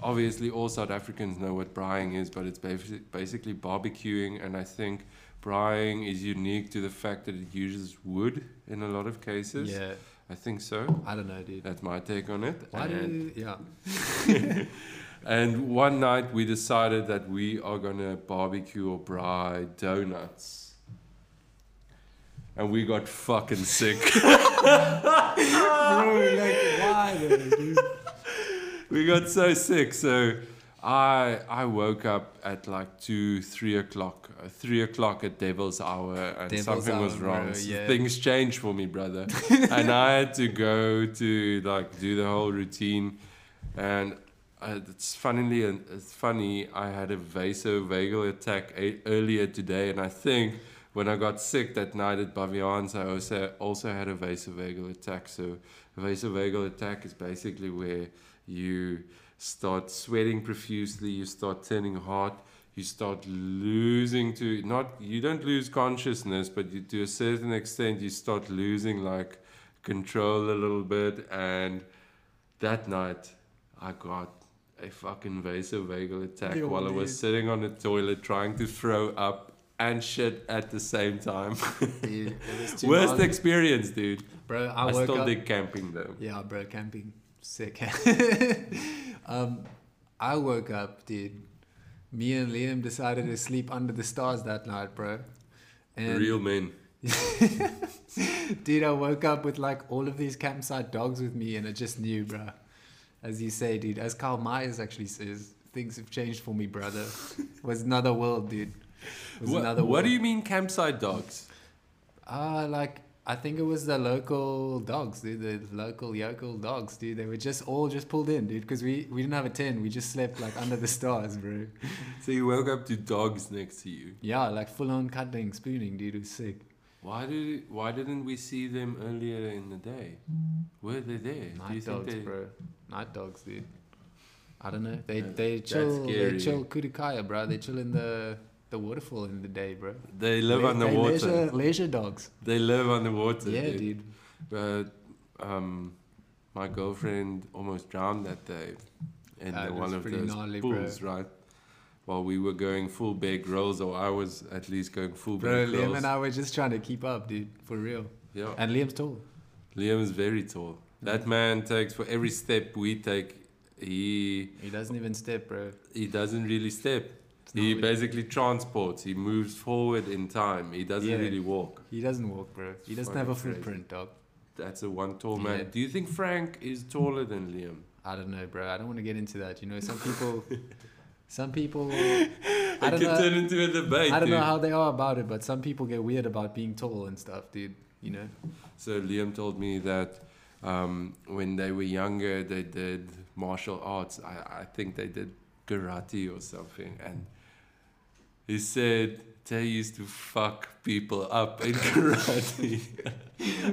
obviously all South Africans know what braaiing is, but it's basi- basically barbecuing. And I think braaiing is unique to the fact that it uses wood in a lot of cases. Yeah, I think so. I don't know, dude. That's my take on it. Why and, do yeah? and one night we decided that we are gonna barbecue or braai donuts. And we got fucking sick. bro, like why, dude? we got so sick. So I I woke up at like two, three o'clock, uh, three o'clock at Devil's Hour, and Devil's something was wrong. bro, yeah. Things changed for me, brother, and I had to go to like do the whole routine, and. Uh, it's funnily it's funny. I had a vasovagal attack a- earlier today, and I think when I got sick that night at Baviaans, I also also had a vasovagal attack. So a vasovagal attack is basically where you start sweating profusely, you start turning hot, you start losing to not you don't lose consciousness, but you, to a certain extent you start losing like control a little bit. And that night, I got a fucking vasovagal attack while I was sitting on the toilet trying to throw up and shit at the same time. Dude, Worst experience, dude. bro. I, I, still up. dig camping though. Yeah, bro, camping sick. um, I woke up, dude. Me and Liam decided to sleep under the stars that night, bro. And Real men. dude, I woke up with like all of these campsite dogs with me, and I just knew, bro. As you say, dude, as Carl Myers actually says, things have changed for me, brother. It was another world, dude. What, what do you mean campsite dogs? Ah, like I think it was the local dogs, dude. The local yokel dogs, dude. They were just all just pulled in, dude. Because we we didn't have a tent. We just slept like under the stars, bro. So you woke up to dogs next to you. Yeah, like full on cuddling, spooning, dude. It was sick. Why did why didn't we see them earlier in the day? Were they there? Do you Night think dogs, they, bro. Night dogs, dude. I don't know. They they chill. They chill Kudukaya, bro. They chill in the the waterfall in the day, bro. They live Le- underwater. They leisure, leisure dogs. They live on underwater. yeah, dude. dude. But um, my girlfriend almost drowned that day in That one of those gnarly, bro. pools, right? While we were going full bag rolls, or I was at least going full Bro, bag Liam rolls. and I were just trying to keep up, dude. For real. yeah. And Liam's tall. Liam is very tall. That man takes for every step we take. He He doesn't even step, bro. he doesn't really step. He basically transports. He moves forward in time. He doesn't Yeah. really walk. He doesn't walk, bro. He doesn't have a Fucking crazy. footprint, dog. That's a one tall man. Yeah. Do you think Frank is taller than Liam? I don't know, bro. I don't want to get into that. You know, some people, some people, I It don't could know. turn into a debate. I don't know dude. how they are about it, but some people get weird about being tall and stuff, dude. You know? So Liam told me that um, when they were younger, they did martial arts. I, I think they did karate or something, and he said they used to fuck people up in karate.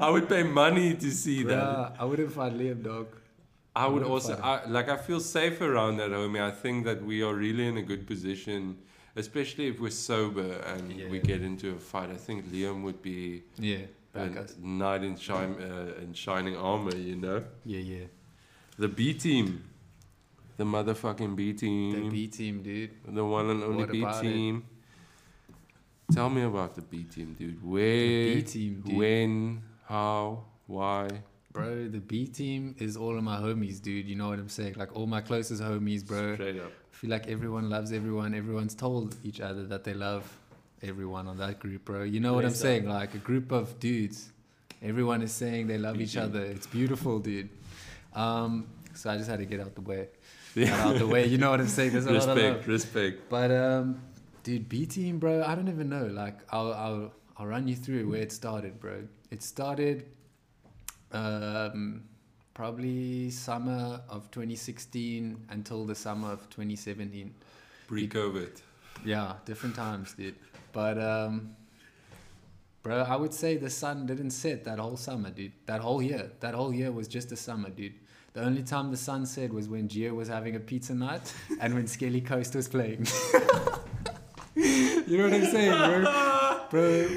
I would pay money to see that. Bruh, I wouldn't find Liam, dog. I would wouldn't also I, like I feel safe around that homie. I think that we are really in a good position, especially if we're sober and we Yeah. get into a fight. I think Liam would be Yeah, a knight in, shine, uh, in shining armor. You know, Yeah, yeah. the B team, the motherfucking B team. The B team, dude. the one and only What B about it? team. Tell me about the B team, dude. The Where, B team, dude. when, how, why? Bro, the B team is all of my homies, dude. You know what I'm saying? Like all my closest homies, bro. Straight up. I feel like everyone loves everyone. Everyone's told each other that they love everyone on that group, bro. You know what I'm Yes, saying? Like a group of dudes. Everyone is saying they love each BG. other. It's beautiful, dude. Um, so I just had to get out the way. Get out the way. You know what I'm saying? There's a lot of respect, respect. But um, dude, B team, bro. I don't even know. Like, I'll I'll I'll run you through where it started, bro. It started um, probably summer of 2016 until the summer of 2017. Pre-COVID. Yeah, different times, dude. But um, bro, I would say the sun didn't set that whole summer, dude. That whole year. That whole year was just a summer, dude. The only time the sun set was when Gio was having a pizza night and when Skelly Coast was playing. you know what I'm saying, bro? Bro,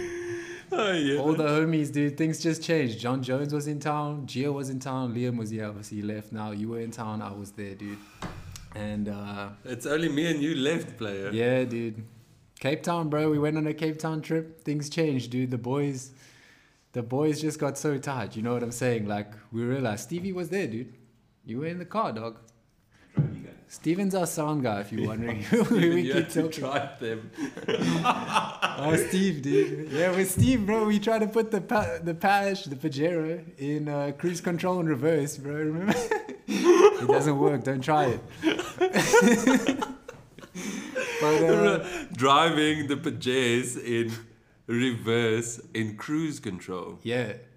Oh, yeah. all the homies, dude. Things just changed. John Jones was in town. Gio was in town. Liam was here. Obviously, he left now. You were in town. I was there, dude. And uh, It's only me and you left, player. yeah, dude. Cape Town, bro. We went on a Cape Town trip. Things changed, dude. The boys, the boys just got so tight. You know what I'm saying? Like we realized Stevie was there, dude. You were in the car, dog. Steven's our sound guy, if you're wondering. we you keep talking. them. Oh, Steve, dude. Yeah, with Steve, bro, we tried to put the pa- the Pash, the Pajero, in uh, cruise control in reverse, bro. Remember? it doesn't work. Don't try it. but uh, Driving the Pajaz in reverse in cruise control. yeah, it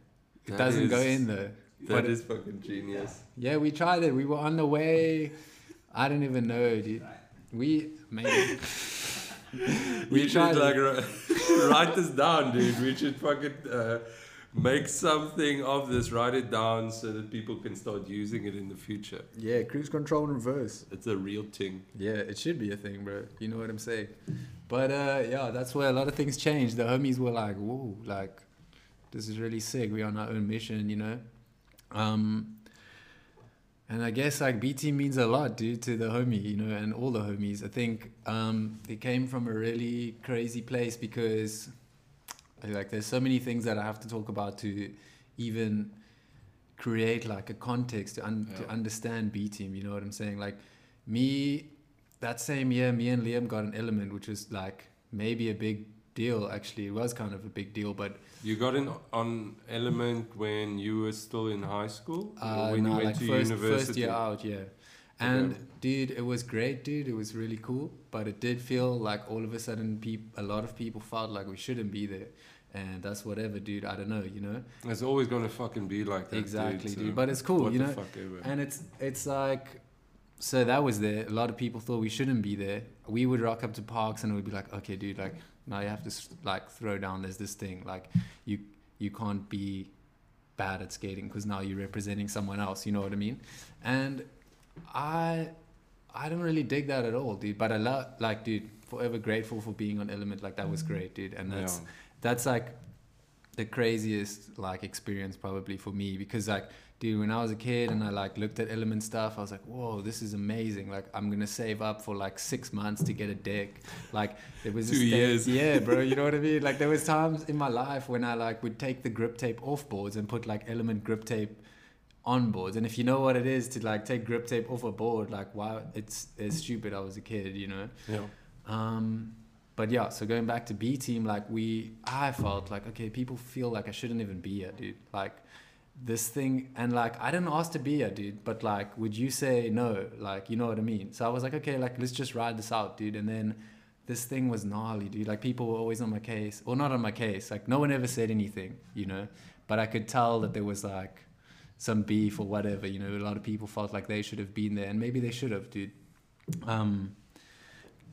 That doesn't go in there. That But- is fucking genius. Yeah, we tried it. We were on the way. I don't even know, dude. We maybe We We should like ri- write this down, dude. We should fucking uh, make something of this, write it down so that people can start using it in the future. Yeah, cruise control in reverse. It's a real thing. Yeah, it should be a thing, bro. You know what I'm saying? But uh, yeah, that's where a lot of things changed. The homies were like, "Whoa, like this is really sick. We're on our own mission, you know." Um, and I guess like BT means a lot, dude, to the homie, you know, and all the homies. I think um, it came from a really crazy place because like there's so many things that I have to talk about to even create like a context to, un- to understand B team. You know what I'm saying? Like me, that same year, me and Liam got an element, which was like maybe a big deal. Actually, it was kind of a big deal, but You got in on Element when you were still in high school? Uh, when no, you went like to first, university? first year out, yeah. And Okay. dude, it was great, dude. It was really cool, but it did feel like all of a sudden, peop- a lot of people felt like we shouldn't be there, and that's whatever, dude. I don't know, you know. It's always going to fucking be like that. exactly, dude. dude. But it's cool, you know. And it's it's like, so that was there. A lot of people thought we shouldn't be there. We would rock up to parks and we'd be like, okay, dude, like now you have to like throw down. There's this thing like you you can't be bad at skating because now you're representing someone else. You know what I mean? And I I don't really dig that at all, dude. But I love like, dude, forever grateful for being on Element. Like that was mm-hmm. great, dude. And that's yeah. that's like the craziest like experience probably for me because like dude when i was a kid and i like looked at element stuff i was like whoa this is amazing like i'm gonna save up for like six months to get a deck like there was Two years. yeah bro you know what i mean like there was times in my life when i like would take the grip tape off boards and put like element grip tape on boards and if you know what it is to like take grip tape off a board like wow it's it's stupid i was a kid you know Yeah. um, but yeah, so going back to B team, like we, I felt like okay, people feel like I shouldn't even be here, dude. Like this thing, and like I didn't ask to be here, dude. But like, would you say no? Like, you know what I mean? So I was like, okay, like let's just ride this out, dude. And then this thing was gnarly, dude. Like people were always on my case, or not on my case. Like no one ever said anything, you know. But I could tell that there was like some beef or whatever. You know, a lot of people felt like they should have been there, and maybe they should have, dude. Um,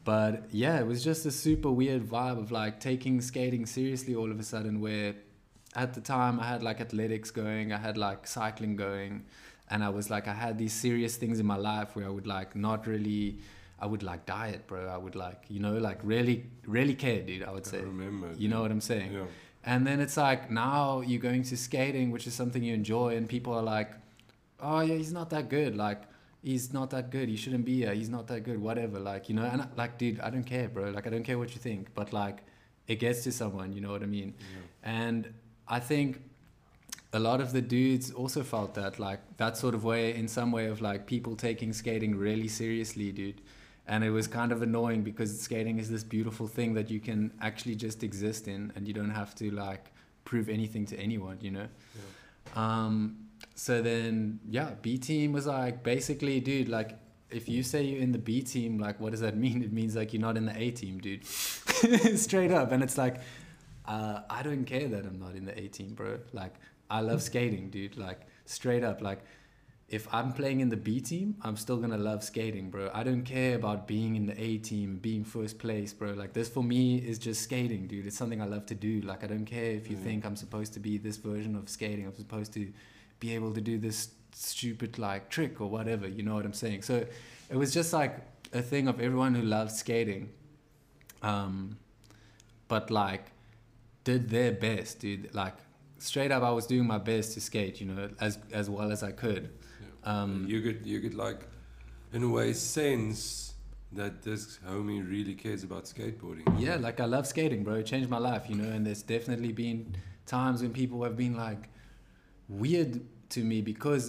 but yeah, it was just a super weird vibe of like taking skating seriously all of a sudden. Where at the time I had like athletics going, I had like cycling going, and I was like I had these serious things in my life where I would like not really. I would like diet, bro. I would like, you know, like really, really care, dude. I would I say, remember. you know what I'm saying? Yeah. And then it's like now you're going to skating, which is something you enjoy, and people are like, "Oh yeah, he's not that good. Like he's not that good. He shouldn't be here. He's not that good. Whatever. Like you know." And I, like, dude, I don't care, bro. Like I don't care what you think, but like it gets to someone. You know what I mean? yeah. And I think a lot of the dudes also felt that like that sort of way in some way of like people taking skating really seriously, dude. And it was kind of annoying because skating is this beautiful thing that you can actually just exist in and you don't have to like prove anything to anyone, you know? Um, so then, yeah, B team was like basically, dude, like if you say you're in the B team, like what does that mean? It means like you're not in the A team, dude. Straight up. And it's like, uh, I don't care that I'm not in the A team, bro. Like, I love skating, dude. Like, straight up. Like, if I'm playing in the B team, I'm still gonna love skating, bro. I don't care about being in the A team, being first place, bro. Like, this for me is just skating, dude. It's something I love to do. Like, I don't care if you Yeah. think I'm supposed to be this version of skating. I'm supposed to be able to do this stupid, like, trick or whatever. You know what I'm saying? So, it was just like a thing of everyone who loves skating. Um, but like did their best, dude. Like straight up, I was doing my best to skate, you know, as as well as I could. Yeah. Um, you could you could like in a way sense that this homie really cares about skateboarding. yeah, like I love skating, bro. It changed my life, you know. And there's definitely been times when people have been like weird to me because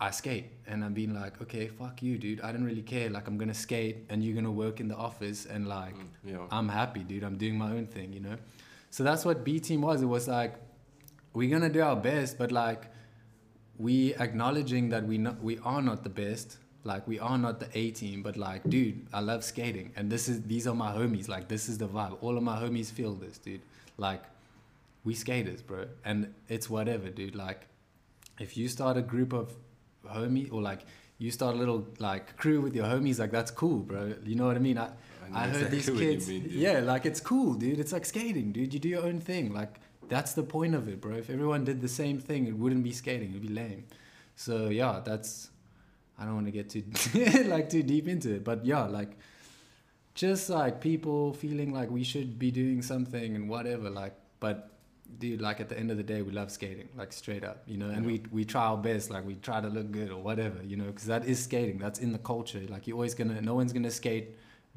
I skate, and I'm being like, okay, fuck you, dude. I don't really care. Like I'm gonna skate, and you're gonna work in the office, and like Mm, yeah. I'm happy, dude. I'm doing my own thing, you know. So that's what B team was. It was like we're gonna do our best, but like we acknowledging that we not we are not the best. Like we are not the A team, but like, dude, I love skating, and this is these are my homies. Like this is the vibe. All of my homies feel this, dude. Like we skaters, bro, and it's whatever, dude. Like if you start a group of homie or like you start a little like crew with your homies, like that's cool, bro. You know what I mean? I, I heard these exactly you kids. mean, yeah, like it's cool, dude. It's like skating, dude. You do your own thing. Like that's the point of it, bro. If everyone did the same thing, it wouldn't be skating. It'd be lame. So yeah, that's. I don't want to get too like too deep into it, but yeah, like just like people feeling like we should be doing something and whatever, like, but dude, like at the end of the day, we love skating, like straight up, you know, and we we try our best, like we try to look good or whatever, you know, because that is skating. That's in the culture. Like you're always gonna, no one's gonna skate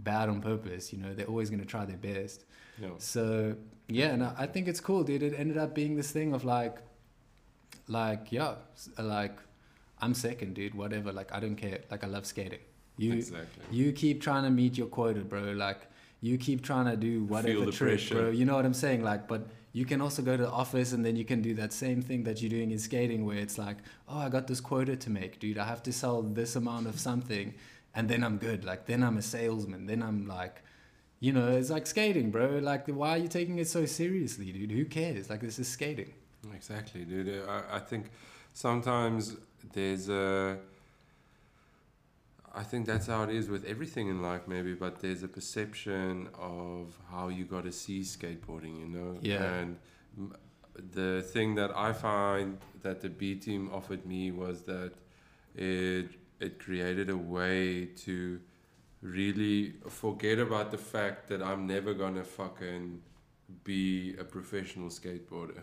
bad on purpose. You know, they're always gonna try their best. So yeah, and I I think it's cool, dude. It ended up being this thing of like, like yeah, uh, like I'm second, dude. Whatever. Like I don't care. Like I love skating. You exactly. you keep trying to meet your quota, bro. Like you keep trying to do whatever trick, pressure. bro. You know what I'm saying? Like, but you can also go to the office and then you can do that same thing that you're doing in skating, where it's like, oh, I got this quota to make, dude. I have to sell this amount of something, and then I'm good. Like then I'm a salesman. Then I'm like. You know, it's like skating, bro. Like, why are you taking it so seriously, dude? Who cares? Like, this is skating. Exactly, dude. I, I think sometimes there's a. I think that's how it is with everything in life, maybe, but there's a perception of how you got to see skateboarding, you know? Yeah. And m- the thing that I find that the B team offered me was that it it created a way to really forget about the fact that I'm never gonna fucking be a professional skateboarder.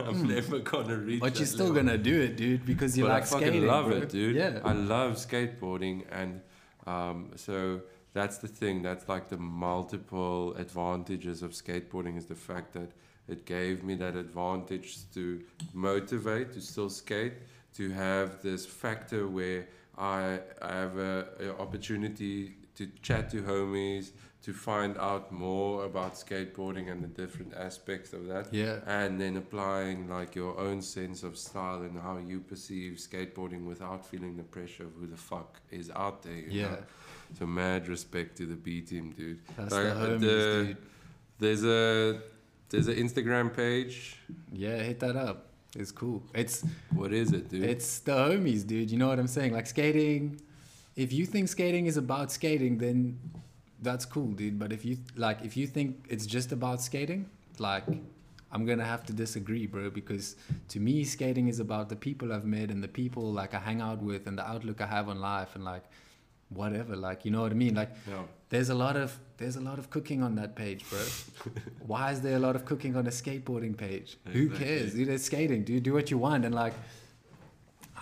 I'm never gonna reach. Hmm. But you're still level. gonna do it, dude, because you but like I fucking skating. love bro. it, dude. Yeah. I love skateboarding, and um, so that's the thing. That's like the multiple advantages of skateboarding is the fact that it gave me that advantage to motivate to still skate, to have this factor where I, I have a, a opportunity to chat to homies, to find out more about skateboarding and the different aspects of that yeah. and then applying like your own sense of style and how you perceive skateboarding without feeling the pressure of who the fuck is out there. You Yeah. Know? So mad respect to the B team, dude. That's Like, the homies, the- dude. There's a there's an Instagram page. Yeah, hit that up. It's cool. It's What is it, dude? it's the homies, dude. You know what I'm saying? Like skating. If you think skating is about skating, then that's cool, dude. But if you like, if you think it's just about skating, like, I'm gonna have to disagree, bro. Because to me, skating is about the people I've met and the people like I hang out with and the outlook I have on life and like, whatever. Like, you know what I mean? Like, no. there's a lot of there's a lot of cooking on that page, bro. Why is there a lot of cooking on a skateboarding page? Who cares? Dude, it's skating. Dude, do what you want. And like,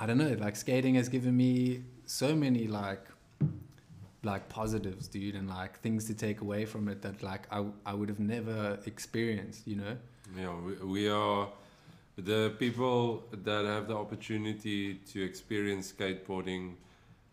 I don't know. Like skating has given me so many like like positives, dude, and like things to take away from it that like I I would have never experienced. You know? Yeah, we, we are the people that have the opportunity to experience skateboarding.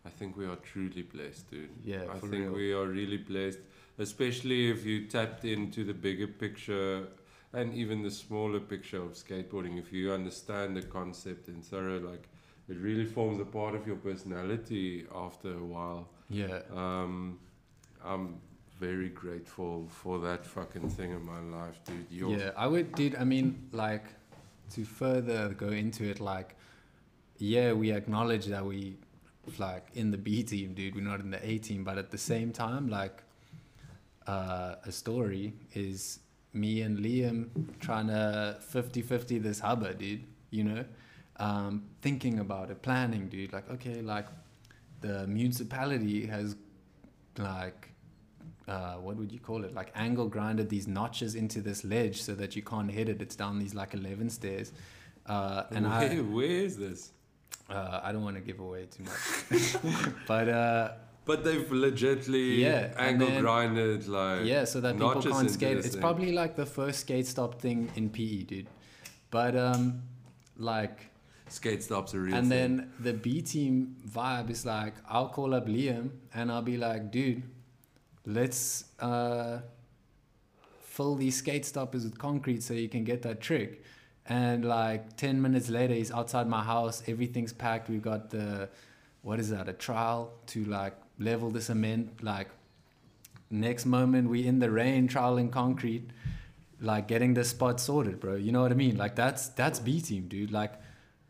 I think we are truly blessed, dude. Yeah, I think real. we are really blessed, especially if you tapped into the bigger picture and even the smaller picture of skateboarding. If you understand the concept and thorough, like it really forms a part of your personality after a while. Yeah. Um, I'm very grateful for that fucking thing in my life, dude. You're Yeah, I would, dude. I mean, like, to further go into it, like, yeah, we acknowledge that we, like, in the B team, dude. We're not in the A team, but at the same time, like, uh, a story is me and Liam trying to 50-50 this hubba, dude. You know, um, thinking about it, planning, dude. Like, okay, like, the municipality has, like, uh, what would you call it? Like angle grinded these notches into this ledge so that you can't hit it. It's down these like eleven stairs, uh, and where, I where is this? uh, I don't want to give away too much, but uh, But they've legitly Yeah, angle then- grinded like yeah, so that people can't skate. It's thing. probably like the first skate stop thing in PE, dude. But um, like skate stops are real. and thing. then the B team vibe is like, I'll call up Liam and I'll be like, dude, let's uh, fill these skate stoppers with concrete so you can get that trick. And like 10 minutes later, he's outside my house. Everything's packed. We've got the, what is that, a trowel to like level the cement. Like, next moment, we in the rain, troweling concrete, like getting the spot sorted, bro. You know what I mean? Like, that's that's B team, dude. Like,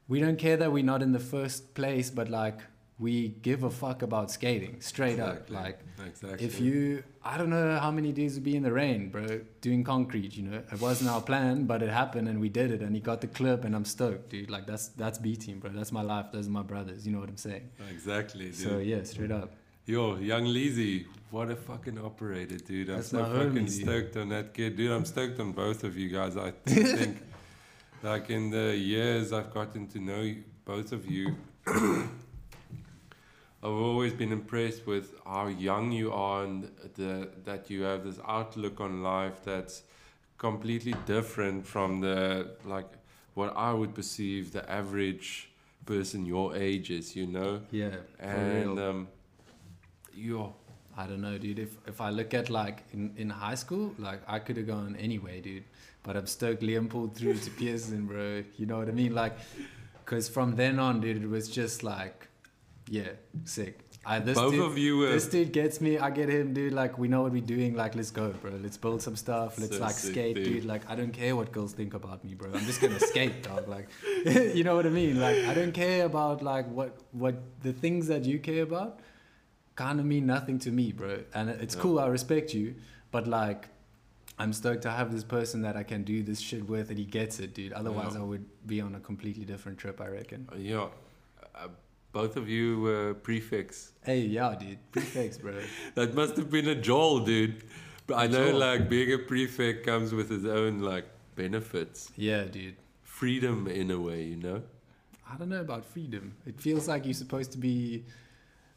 we don't care that we're not in the first place, but like we give a fuck about skating straight Exactly. up. Like Exactly. if you, I don't know how many days would be in the rain, bro, doing concrete. You know, it wasn't our plan, but it happened and we did it, and he got the clip, and I'm stoked, dude. Like that's that's B team, bro. That's my life. Those are my brothers. You know what I'm saying? Exactly, dude. So yeah, straight up. Yo, young Leezy, what a fucking operator, dude. I'm That's so fucking homie, stoked on that kid. Dude, I'm stoked on both of you guys. I think, like, in the years I've gotten to know both of you, I've always been impressed with how young you are and the, that you have this outlook on life that's completely different from the, like, what I would perceive the average person your age is, you know? Yeah, for And, real. um, yo, I don't know, dude. If if I look at like in, in high school, like I could have gone anyway, dude. But I'm stoked Liam pulled through to Pearson, bro. You know what I mean? Like, cause from then on, dude, it was just like, yeah, sick. I, this both dude, of you were this dude gets me. I get him, dude. Like we know what we're doing. Like let's go, bro. Let's build some stuff. Let's So like sick, skate, dude. dude. Like I don't care what girls think about me, bro. I'm just gonna skate, dog. Like, you know what I mean? Like I don't care about like what what the things that you care about kind of mean nothing to me, bro. And it's Yeah. cool. I respect you, but like. I'm stoked to have this person that I can do this shit with, and he gets it, dude. Otherwise, Yeah. I would be on a completely different trip, I reckon. Uh, yeah, uh, both of you were prefects. Hey, yeah, dude, prefix, bro. That must have been a joel, dude. But I know, like, being a prefect comes with its own like benefits, Yeah, dude. freedom in a way, you know. I don't know about freedom. It feels like you're supposed to be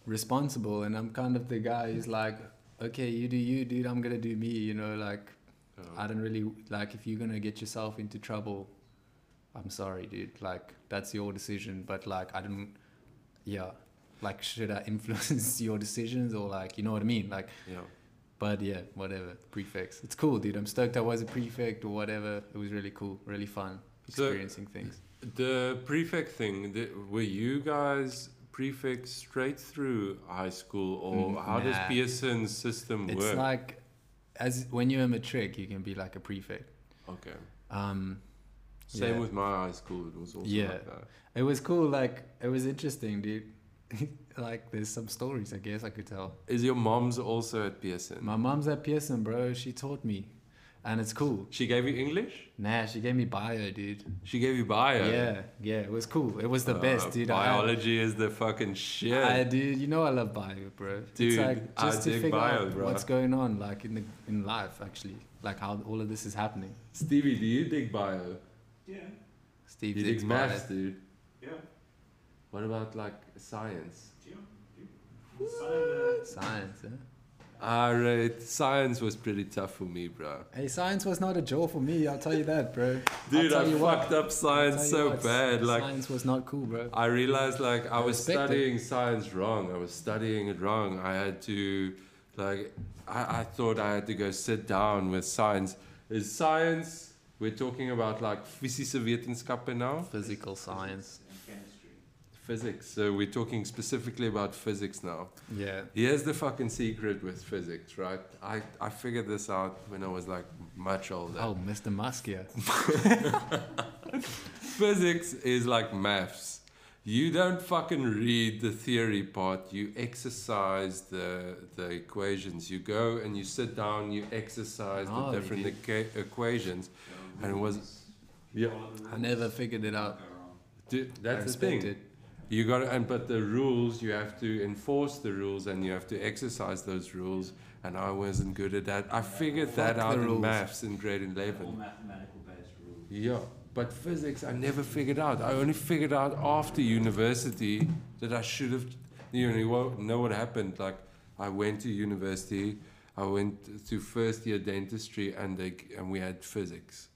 responsible, and I'm kind of the guy who's like, okay, you do you, dude. I'm gonna do me. You know, like I don't really like if you're gonna get yourself into trouble. I'm sorry, dude. Like that's your decision, but like I don't. Yeah, like should I influence your decisions or like you know what I mean? Like, yeah. but yeah, whatever. Prefects. It's cool, dude. I'm stoked I was a prefect or whatever. It was really cool, really fun So- experiencing things. The prefect thing, the, were you guys prefects straight through high school, or Mm, how does nah. Pearson's system It's work? like as when you're a matric, you can be like a prefect. okay. Um, Same Yeah. with my high school. It was also Yeah. like that. it was cool. Like it was interesting, dude. like there's some stories, I guess I could tell. Is your mom's also at Pearson? My mom's at Pearson, bro. She taught me, and it's cool. She gave you English? Nah, she gave me bio, dude. She gave you bio? Yeah, yeah, it was cool. It was the Uh, best, dude. I Biology is the fucking shit. I, dude, you know I love bio, bro. Dude, it's like I to dig figure bio, out bro. what's going on, like in the in life, actually, like how all of this is happening. Stevie, do you dig bio? Yeah, Steve You digs dig bio. dude. yeah, What about like science? yeah. yeah. Ah, Sign, Science, huh? Alright, science was pretty tough for me, bro. Hey, science was not a joke for me. I'll tell you that, bro. Dude, I'll I tell you what. fucked up science so what, bad. Like, science was not cool, bro. I realized like I I was respect it. studying science wrong. I was studying it wrong. I had to like I, I thought I had to go sit down with science. Is science we're talking about like fysische wetenskappen now? Physical science. Physics. So we're talking specifically about physics now. Yeah. Here's the fucking secret with physics, right? I, I figured this out when I was like much older. Oh, Mr. Muskia. Physics is like maths. You don't fucking read the theory part. You exercise the the equations. You go and you sit down. You exercise Oh, the different equa- equations. And it was- Yeah. I never figured it out. Dude, that's the thing. it. You got to, and but the rules you have to enforce the rules and you have to exercise those rules. And I wasn't good at that. I figured that out in rules. maths in grade All eleven. mathematical based rules. Yeah, but physics I never figured out. I only figured out after university that I should have. You know, you know what happened. Like I went to university, I went to first year dentistry, and they and we had physics.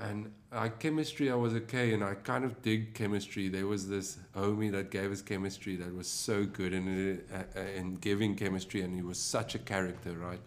And uh, chemistry, I was okay, and I kind of dig chemistry. There was this homie that gave us chemistry that was so good in uh, uh, in giving chemistry, and he was such a character, right?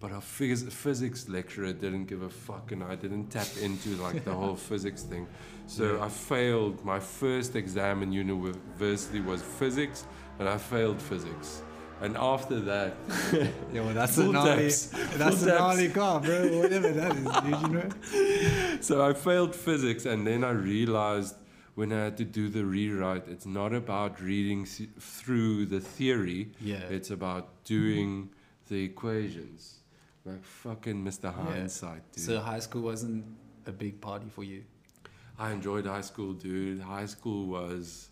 But our phys- physics lecturer didn't give a fuck, and I didn't tap into like the whole physics thing. So Yeah. I failed. My first exam in university was physics, and I failed physics. And after that, Yeah, well, that's a gnarly, that's a gnarly car, bro. Whatever that is, dude, you know. so I failed physics, and then I realized when I had to do the rewrite, it's not about reading through the theory. Yeah. It's about doing the equations. Like fucking Mr. Yeah. Hindsight, dude. So high school wasn't a big party for you. I enjoyed high school, dude. High school was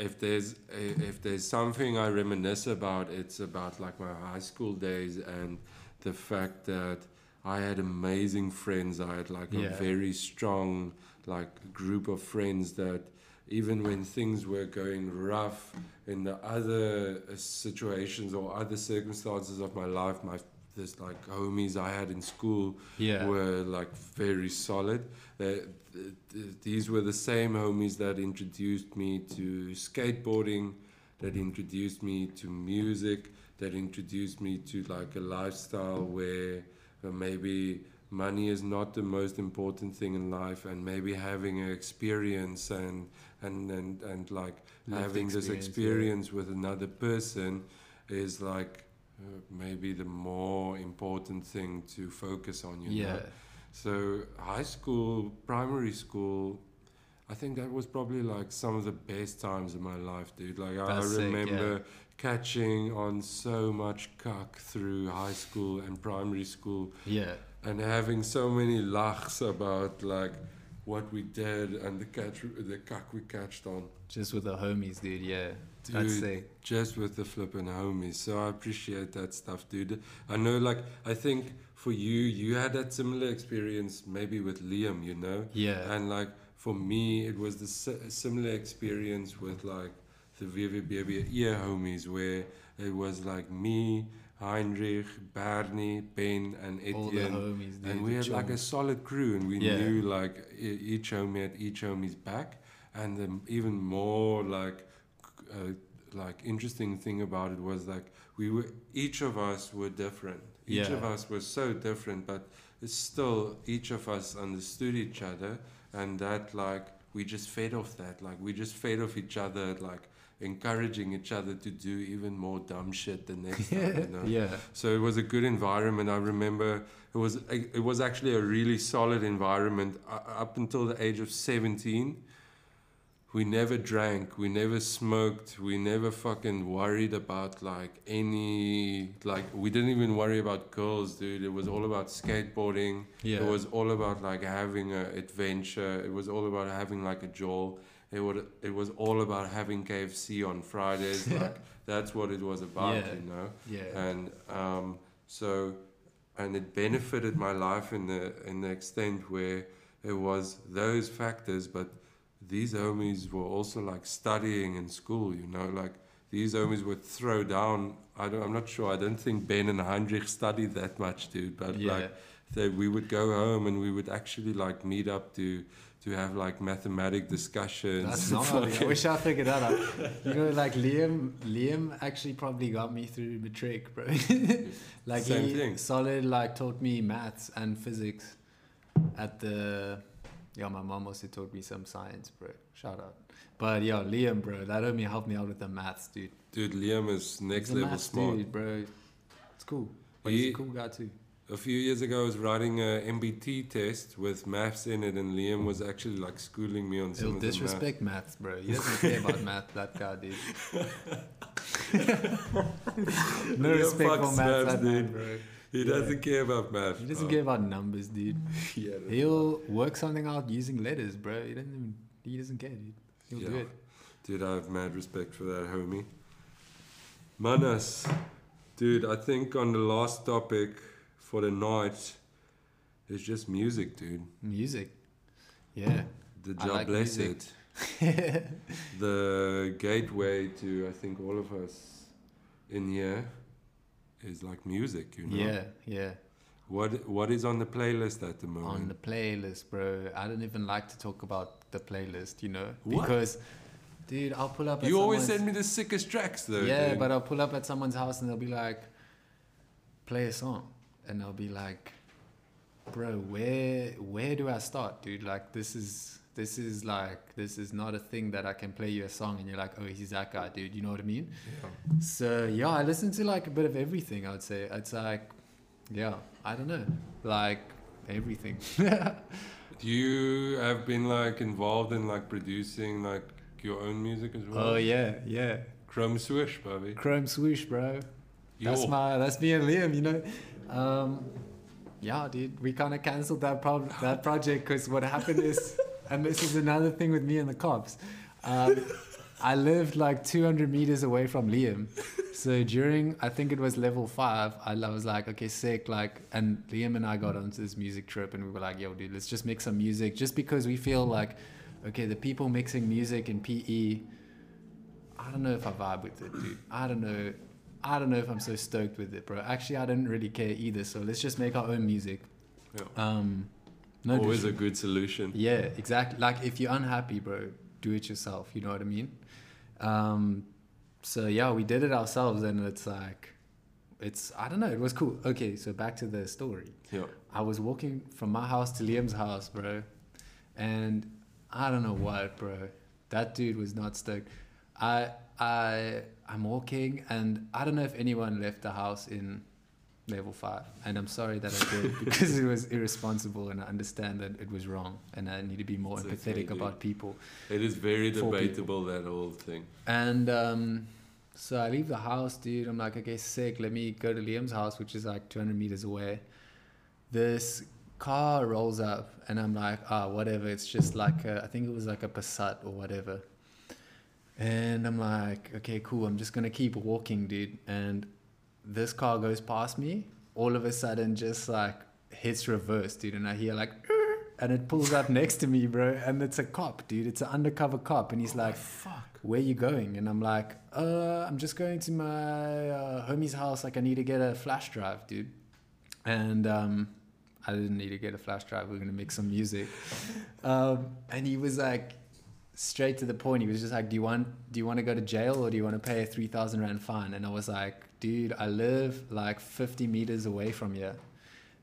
if there's if there's something I reminisce about, it's about like my high school days and the fact that I had amazing friends. I had like Yeah. a very strong like group of friends that even when things were going rough in the other uh, situations or other circumstances of my life, my this like homies I had in school Yeah. were like very solid. They, th- th- these were the same homies that introduced me to skateboarding, that introduced me to music, that introduced me to like a lifestyle where maybe money is not the most important thing in life, and maybe having an experience and and and, and like Lived having this experience, yeah. with another person is like uh, maybe the more important thing to focus on you yeah. know so high school primary school i think that was probably like some of the best times of my life dude like i, I That's sick, remember catching on so much cuck through high school and primary school Yeah. and having so many lachs about like what we did and the catch the cuck we catched on Just with the homies, dude. Yeah. That's Dude, sick. just with the flipping homies. So I appreciate that stuff, dude. I know, like, I think for you, you had that similar experience maybe with Liam, you know? Yeah. And like, for me, it was the si- similar experience with like the VVBB ear homies, where it was like me, Heinrich, Bernie, Ben, and All the Etienne. homies, dude. And we had like a solid crew, and we Yeah. knew like each homie had each homie's back. And the even more like uh, like interesting thing about it was like we were each of us were different. Each Yeah. of us was so different, but it's still each of us understood each other, and that like we just fed off that. Like we just fed off each other, like encouraging each other to do even more dumb shit the next time. You know? yeah. So it was a good environment. I remember it was it was actually a really solid environment uh, up until the age of 17. We never drank, we never smoked, we never fucking worried about like any like we didn't even worry about girls, dude. It was all about skateboarding. Yeah. It was all about like having an adventure. It was all about having like a Joel. It would it was all about having KFC on Fridays. like that's what it was about, Yeah. you know Yeah. and um, so and it benefited my life in the in the extent where it was those factors but these homies were also like studying in school you know like these homies would throw down I don't, I'm not sure I don't think Ben and Heinrich studied that much dude but yeah. like they, we would go home and we would actually like meet up to to have like mathematic discussions That's gnarly. I wish I figured that out. You know, like Liam, Liam actually probably got me through matric, bro. like Same he thing. solid, like taught me maths and physics. At the, yeah, my mom also taught me some science, bro. Shout out. But yeah, Liam, bro, that homie helped me out with the maths, dude. dude Liam is next He's level maths smart dude, bro. It's cool. But he's He- a cool guy too. A few years ago, I was writing a NBT test with maths in it, and Liam was actually like schooling me on some He'll of the math. disrespect maths, bro. He doesn't care about math, that guy, dude. no Liam respect for maths, maths, that man, dude. bro. He Yeah. doesn't care about math. He doesn't Oh, care about numbers, dude. yeah, He'll work something out using letters, bro. He doesn't even, he doesn't care, dude. He'll do it. Dude, I have mad respect for that homie. Manas, dude, I think on the last topic for the night is just music, dude. Music. Yeah. The job bless it. The gateway to I think all of us in here is like music, you know. Yeah, yeah. What what is on the playlist at the moment? On the playlist, bro. I don't even like to talk about the playlist, you know? What? Because, dude, I'll pull up at you always send me the sickest tracks though. Yeah, dude. but I'll pull up at someone's house and they'll be like, play a song. And I'll be like, bro, where where do I start, dude? Like this is this is like this is not a thing that I can play you a song and you're like, oh he's that guy, dude. You know what I mean? Yeah. So yeah, I listen to like a bit of everything, I would say. It's like yeah, I don't know. Like everything. Do you have been like involved in like producing like your own music as well? Oh yeah, yeah. Chrome Swish, Bobby. Chrome swoosh, bro. That's my that's me and Liam, you know. Um, yeah, dude, we kind of cancelled that pro- that project because what happened is, and this is another thing with me and the cops. Um, I lived like 200 meters away from Liam, so during I think it was level five, I, I was like, okay, sick, like, and Liam and I got onto this music trip, and we were like, yo, dude, let's just make some music, just because we feel like, okay, the people mixing music in PE. I don't know if I vibe with it, dude. I don't know. I don't know if I'm so stoked with it, bro. Actually, I didn't really care either. So let's just make our own music. Yeah. Um, no, Always dis- a good solution. yeah, exactly. Like if you're unhappy, bro, do it yourself. You know what I mean? Um, so yeah, we did it ourselves, and it's like, it's I don't know. It was cool. Okay, so back to the story. Yeah. I was walking from my house to Liam's house, bro, and I don't know what, bro. That dude was not stoked. I I I'm walking, and I don't know if anyone left the house in level five, and I'm sorry that I did because it was irresponsible, and I understand that it was wrong, and I need to be more It's empathetic okay, about people. It is very people. debatable that whole thing. And um, so I leave the house, dude. I'm like, okay, sick. Let me go to Liam's house, which is like 200 meters away. This car rolls up, and I'm like, ah, whatever. It's just like a, I think it was like a Passat or whatever. And I'm like, okay, cool. I'm just gonna keep walking, dude. And this car goes past me. All of a sudden, just like hits reverse, dude. And I hear like, and it pulls up next to me, bro. And it's a cop, dude. It's an undercover cop, and he's like, fuck. where you going? And I'm like, uh, I'm just going to my uh, homie's house. Like, I need to get a flash drive, dude. And um, I didn't need to get a flash drive. We are gonna make some music. Um, and he was like, straight to the point. He was just like, "Do you want do you want to go to jail or do you want to pay a three thousand rand fine?" And I was like, "Dude, I live like fifty meters away from here."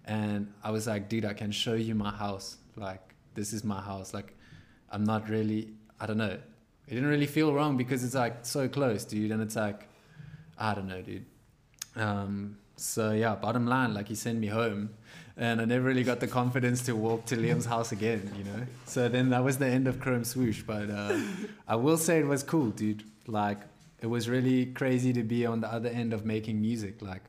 And I was like, "Dude, I can show you my house. Like, this is my house. Like, I'm not really. I don't know. It didn't really feel wrong because it's like so close, dude. And it's like, I don't know, dude. Um, so yeah, bottom line, like he sent me home, and I never really got the confidence to walk to Liam's house again, you know. So then that was the end of Chrome Swoosh. But uh, I will say it was cool, dude. Like it was really crazy to be on the other end of making music. Like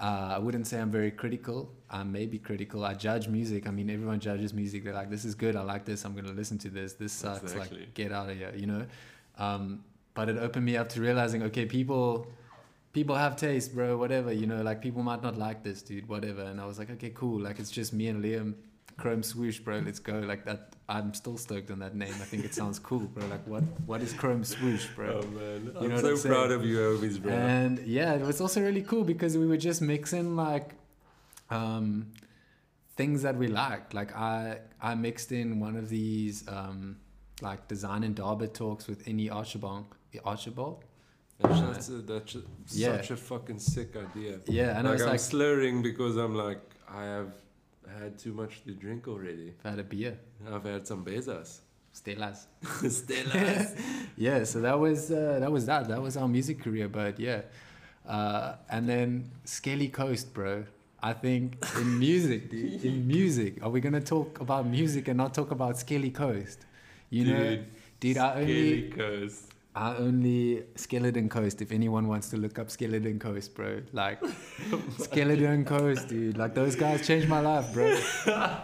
uh, I wouldn't say I'm very critical. I may be critical. I judge music. I mean, everyone judges music. They're like, this is good. I like this. I'm gonna listen to this. This sucks. Exactly. Like, get out of here. You know. Um, but it opened me up to realizing, okay, people people have taste, bro, whatever, you know, like people might not like this, dude, whatever. And I was like, okay, cool. Like it's just me and Liam, Chrome Swoosh, bro, let's go. Like that, I'm still stoked on that name. I think it sounds cool, bro. Like what, what is Chrome Swoosh, bro? Oh man, You know I'm so I'm proud of you, homies, bro. And yeah, it was also really cool because we were just mixing like um, things that we liked. Like I, I mixed in one of these um, like design and Darby talks with any Archibald. Archibald? That's, a, that's Yeah. such a fucking sick idea. Yeah, and I was I'm like, slurring because I'm like I have had too much to drink already. I've had a beer. I've had some bezas. Stellas. Stellas. yeah, so that was uh, that was that. That was our music career, but yeah. Uh, and then Skelly Coast, bro. I think in music, dude, in music, are we gonna talk about music and not talk about Skelly Coast? You know, Dude, dude, I only, Skelly Coast. I only Skeleton Coast. If anyone wants to look up Skeleton Coast, bro, like Skeleton Coast, dude, like those guys changed my life, bro.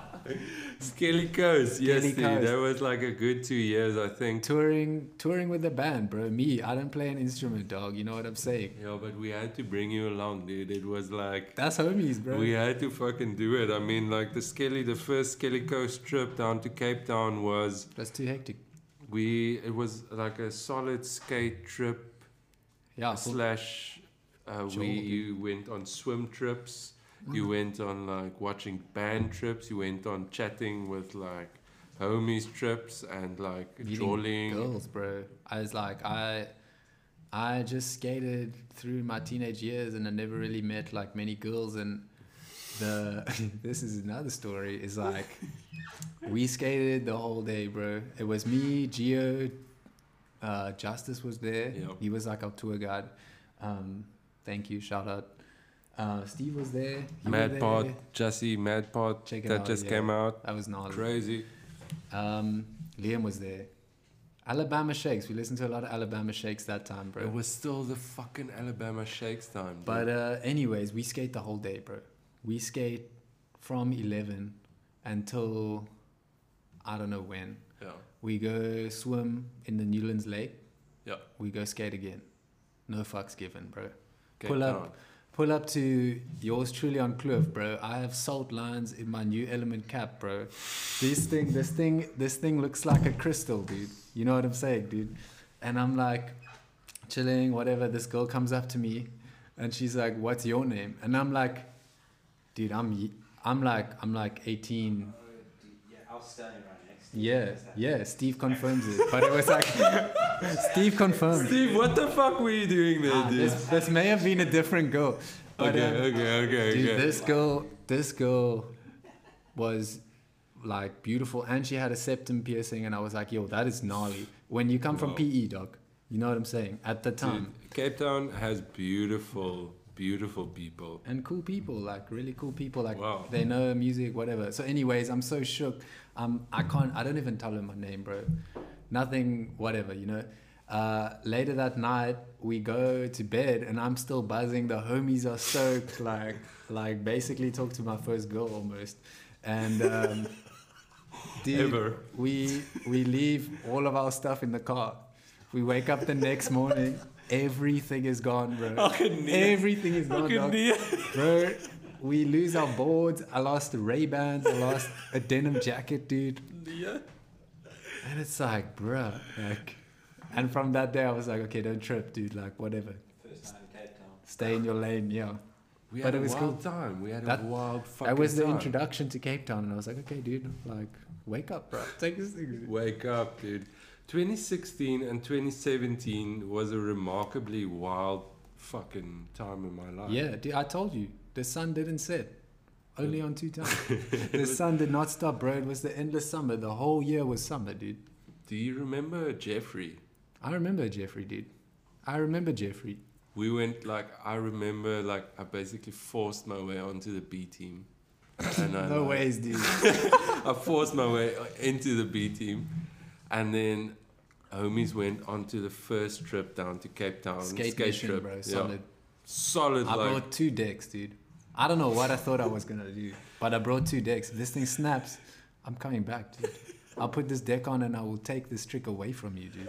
Skelly Coast. Yes, Skelly dude. Coast. That was like a good two years, I think. Touring, touring with the band, bro. Me, I don't play an instrument, dog. You know what I'm saying? Yeah, but we had to bring you along, dude. It was like That's homies, bro. we had to fucking do it. I mean, like the Skelly, the first Skelly Coast trip down to Cape Town was That's too hectic. We. It was like a solid skate trip Yeah, slash. Uh, we you went on swim trips. Mm. You went on like watching band trips. You went on chatting with like homies trips and like meeting trolling. girls, bro. I was like, I, I just skated through my teenage years, and I never really met like many girls. And the this is another story. Is like, we skated the whole day, bro. It was me, Geo, uh, Justice was there. Yeah. He was like our tour guide. Um, thank you, shout out. Uh, Steve was there. you Mad. Pod, Jussie, Mad Pod, Check it that out, just yeah. came out. That was gnarly. Crazy. Um, Liam was there. Alabama Shakes. We listened to a lot of Alabama Shakes that time, bro. It was still the fucking Alabama Shakes time. dude. But uh, anyways, we skate the whole day, bro. We skate from 11 until I don't know when. yeah, We go swim in the Newlands Lake. Yeah. We go skate again. No fucks given, bro. Pull up. Pull up to yours truly on Cliff, bro. I have salt lines in my new element cap, bro. This thing, this thing, this thing looks like a crystal, dude. You know what I'm saying, dude? And I'm like, chilling, whatever. This girl comes up to me, and she's like, "What's your name?" And I'm like, "Dude, I'm, y- I'm like, I'm like 18." Yeah, I was standing right next to you. Yeah, yeah. Steve confirms it, but it was like, Steve confirmed. Steve, what the fuck were you doing there, Ah, dude? this, this may have been a different girl. But, okay, uh, okay, okay, Dude, okay. this girl, this girl was like beautiful, and she had a septum piercing, and I was like, "Yo, that is gnarly." When you come from Wow. PE, dog, you know what I'm saying. At the time, Dude, Cape Town has beautiful, beautiful people. and cool people, like really cool people, like Wow. they know music, whatever. So, anyways, I'm so shook. Um, I can't. I don't even tell her my name, bro. Nothing, whatever, you know. Uh, later that night, we go to bed, and I'm still buzzing. The homies are stoked, like, like basically talk to my first girl almost, and. Um, dude, Ever. we we leave all of our stuff in the car. We wake up the next morning, everything is gone, bro. Everything is gone, dog. bro. We lose our boards. I lost the Ray Bans. I lost a denim jacket, dude. Yeah. And it's like, bro, like. And from that day, I was like, okay, don't trip, dude. Like, whatever. First night Cape Town. Stay in your lane, yeah. We But had it a was wild time. We had That- a wild fucking That was the time. introduction to Cape Town, and I was like, okay, dude, like, wake up, bro. Take this thing. Wake up, dude. 2016 and 2017 was a remarkably wild fucking time in my life. Yeah, I told you, the sun didn't set. Only on two times. the sun did not stop, bro. It was the endless summer. The whole year was summer, dude. Do you remember Jeffrey? I remember Jeffrey, dude. I remember Jeffrey. We went like I remember like I basically forced my way onto the B team. And No like, ways, dude. I forced my way uh, into the B team, and then homies went onto the first trip down to Cape Town. Skate, mission, trip. bro. Yeah. Solid. Solid, I like brought two decks, dude. I don't know what I thought I was gonna do, but I brought two decks. If this thing snaps, I'm coming back, dude. I'll put this deck on and I will take this trick away from you, dude.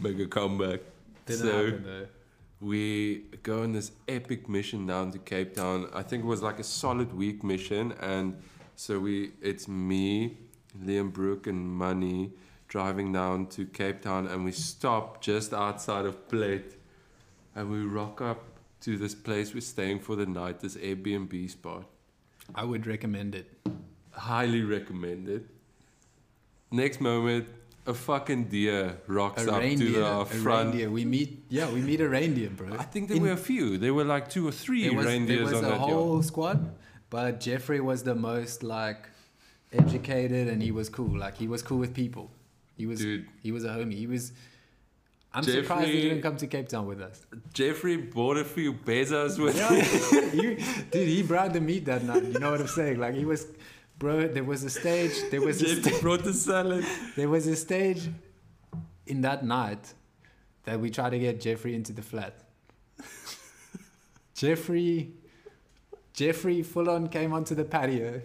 make a comeback. Didn't so happen though. we go on this epic mission down to Cape Town. I think it was like a solid week mission, and so we it's me, Liam Brook, and Money driving down to Cape Town, and we stop just outside of Plett, and we rock up to this place we're staying for the night, this Airbnb spot. I would recommend it. Highly recommend it. Next moment, a fucking deer rocks A up reindeer, to the a front. reindeer. We meet, yeah, we meet a reindeer, bro. I think there In- were a few. There were like two or three there was, there reindeers was on a that yacht. whole squad, but Jeffrey was the most like educated, and he was cool. Like he was cool with people. He was Dude, he was a homie. He was. I'm surprised he didn't come to Cape Town with us. Jeffrey bought a few bezos with you, dude, he brought the meat that night. You know what I'm saying? Like he was, bro. There was a stage. There was a Jeffrey sta- brought the salad. there was a stage in that night that we tried to get Jeffrey into the flat. Jeffrey, Jeffrey, full on came onto the patio,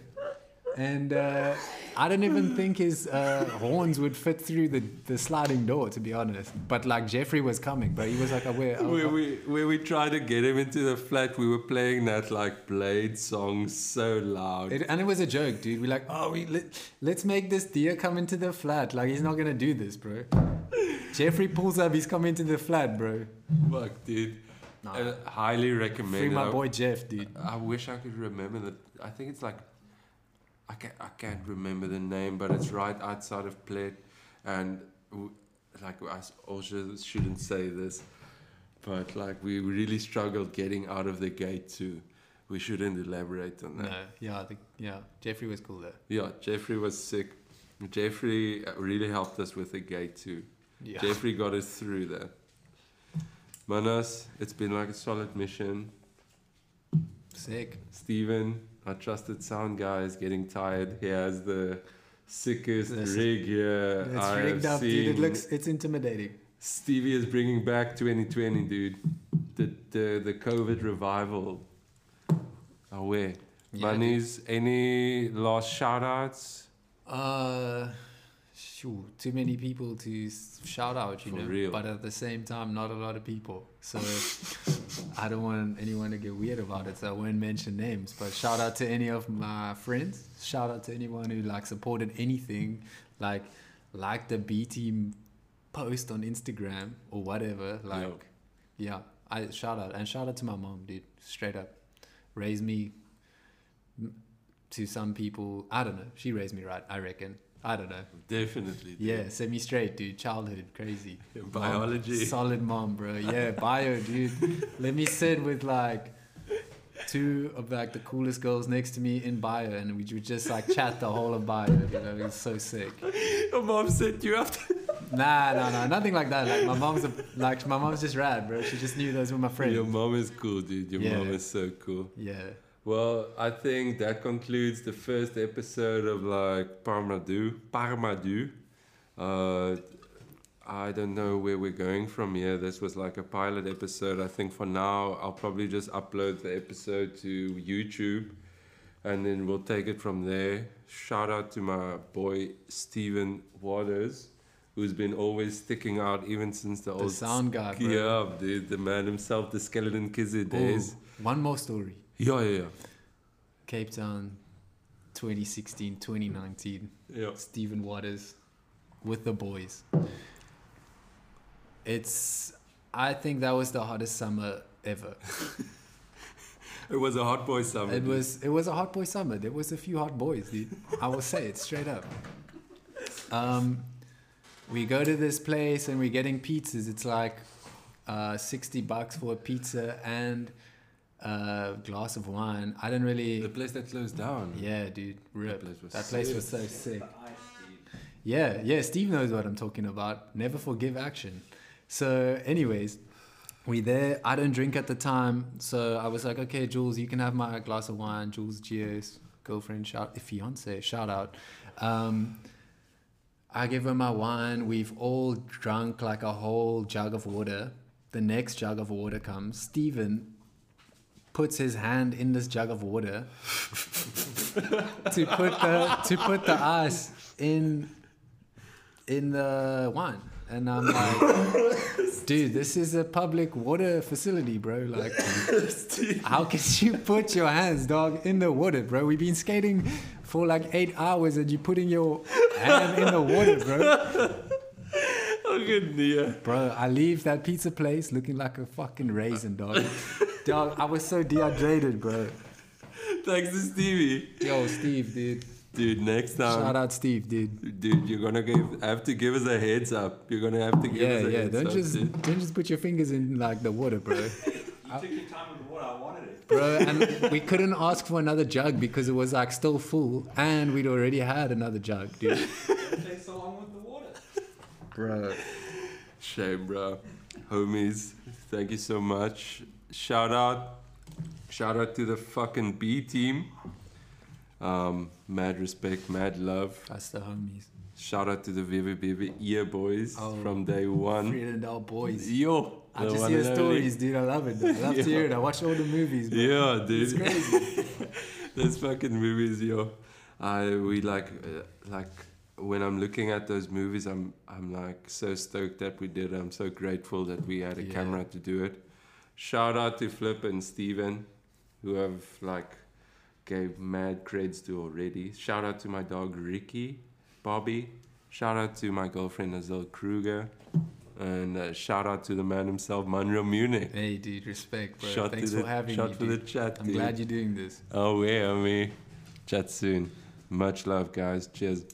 and uh, I don't even think his uh, horns would fit through the, the sliding door, to be honest. But like Jeffrey was coming, but he was like, "Aware." Where we where we tried to get him into the flat, we were playing that like Blade song so loud. It, and it was a joke, dude. We're like, oh, we let, let's make this deer come into the flat. Like he's not gonna do this, bro. Jeffrey pulls up. He's coming to the flat, bro. Fuck, dude. Nah, Uh, highly free my I- boy Jeff, dude. I wish I could remember that. I think it's like. I can't, I can't remember the name, but it's right outside of Plett. And w- like, I also shouldn't say this, but like, we really struggled getting out of the gate too. We shouldn't elaborate on that. No, yeah, the, yeah. Jeffrey was cool though. Yeah, Jeffrey was sick. Jeffrey uh, really helped us with the gate too. Yeah. Jeffrey got us through that. Manas, it's been like a solid mission. Sick. Steven, our trusted sound guy, is getting tired. He has the sickest This- rig here It's I rigged up, dude. It looks, it's intimidating. Stevie is bringing back 2020, dude. The the the COVID revival. Away. Yeah, Bunnies, any last shout outs? Uh, shoo, too many people to shout out, you For know. real. But at the same time, not a lot of people. So I don't want anyone to get weird about it. So I won't mention names. But shout out to any of my friends. Shout out to anyone who like supported anything, like like the B team post on Instagram or whatever. Like, yeah, I shout out and shout out to my mom, dude. Straight up, raised me. To some people, I don't know. She raised me right, I reckon. I don't know. Definitely. dude. Yeah, semi straight, dude. Childhood, crazy. Biology. Mom, solid mom, bro. Yeah, bio, dude. Let me sit with like two of like the coolest girls next to me in bio, and we would just like chat the whole of bio. You know, it was so sick. Your mom set you up. Nah, nah, nah, nothing like that. Like my mom's a, like my mom's just rad, bro. She just knew those were my friends. Your mom is cool, dude. Your Yeah. mom is so cool. Yeah. Well, I think that concludes the first episode of like Parma Deux. Parmadu. Uh, I don't know where we're going from here. This was like a pilot episode. I think for now, I'll probably just upload the episode to YouTube and then we'll take it from there. Shout out to my boy Steven Waters, who's been always sticking out even since the, The old sound guy. Yeah, dude, the man himself, the skeleton kizzy days. One more story. Yeah, yeah, yeah. Cape Town, 2016, 2019. Yeah. Stephen Waters with the boys. It's, I think that was the hottest summer ever. It was a hot boy summer. It dude. was, it was a hot boy summer. There was a few hot boys, dude. I will say it straight up. Um, we go to this place and we're getting pizzas. It's like uh, 60 bucks for a pizza and a glass of wine. I didn't really. the place that closed down. Yeah, dude. Rip. place was that place was so sick. The ice, dude. Yeah, yeah, Steve knows what I'm talking about. Never forgive action. So, anyways, we there. I don't drink at the time, so I was like, okay, Jules, you can have my glass of wine. Jules Geo's girlfriend, shout fiance, shout out. Um, I give her my wine. We've all drunk like a whole jug of water. The next jug of water comes. Steven puts his hand in this jug of water to put the to put the ice in in the wine. And I'm like, dude, this is a public water facility, bro. Like, how can you put your hands, dog, in the water, bro? We've been skating for like eight hours and you're putting your hand in the water, bro. Good Bro, I leave that pizza place looking like a fucking raisin, dog. dog, I was so dehydrated, bro. Thanks to Stevie. Yo, Steve, dude. Dude, next time. Shout out Steve, dude. Dude, you're gonna give, have to give us a heads up. You're gonna have to give Yeah, us a yeah. heads Don't up. just dude. don't just put your fingers in like the water, bro. You took your time with the water. I wanted it. bro. And we couldn't ask for another jug because it was like still full, and we'd already had another jug, dude. It takes so long with the. Bro, Shame, bro. Homies, thank you so much. Shout out, shout out to the fucking B team. Um, mad respect, mad love. that's the homies. Shout out to the VVBV ear boys Oh. from day one. Friedendal boys. Yo, I just hear stories, dude. I love it. I love to hear it. I watch all the movies, bro. Yeah, It's dude. crazy. Those fucking movies, yo. I we like uh, like when I'm looking at those movies, I'm I'm like so stoked that we did. it. I'm so grateful that we had a Yeah. camera to do it. Shout out to Flip and Steven, who have like gave mad creds to already. Shout out to my dog Ricky, Bobby. Shout out to my girlfriend Azil Kruger. And uh, shout out to the man himself, Munro Munnik. Hey, dude, respect, bro. Shot Thanks for the, having shot me, for dude. the chat, I'm dude. glad you're doing this. Oh, yeah, me. Chat soon. Much love, guys. Cheers.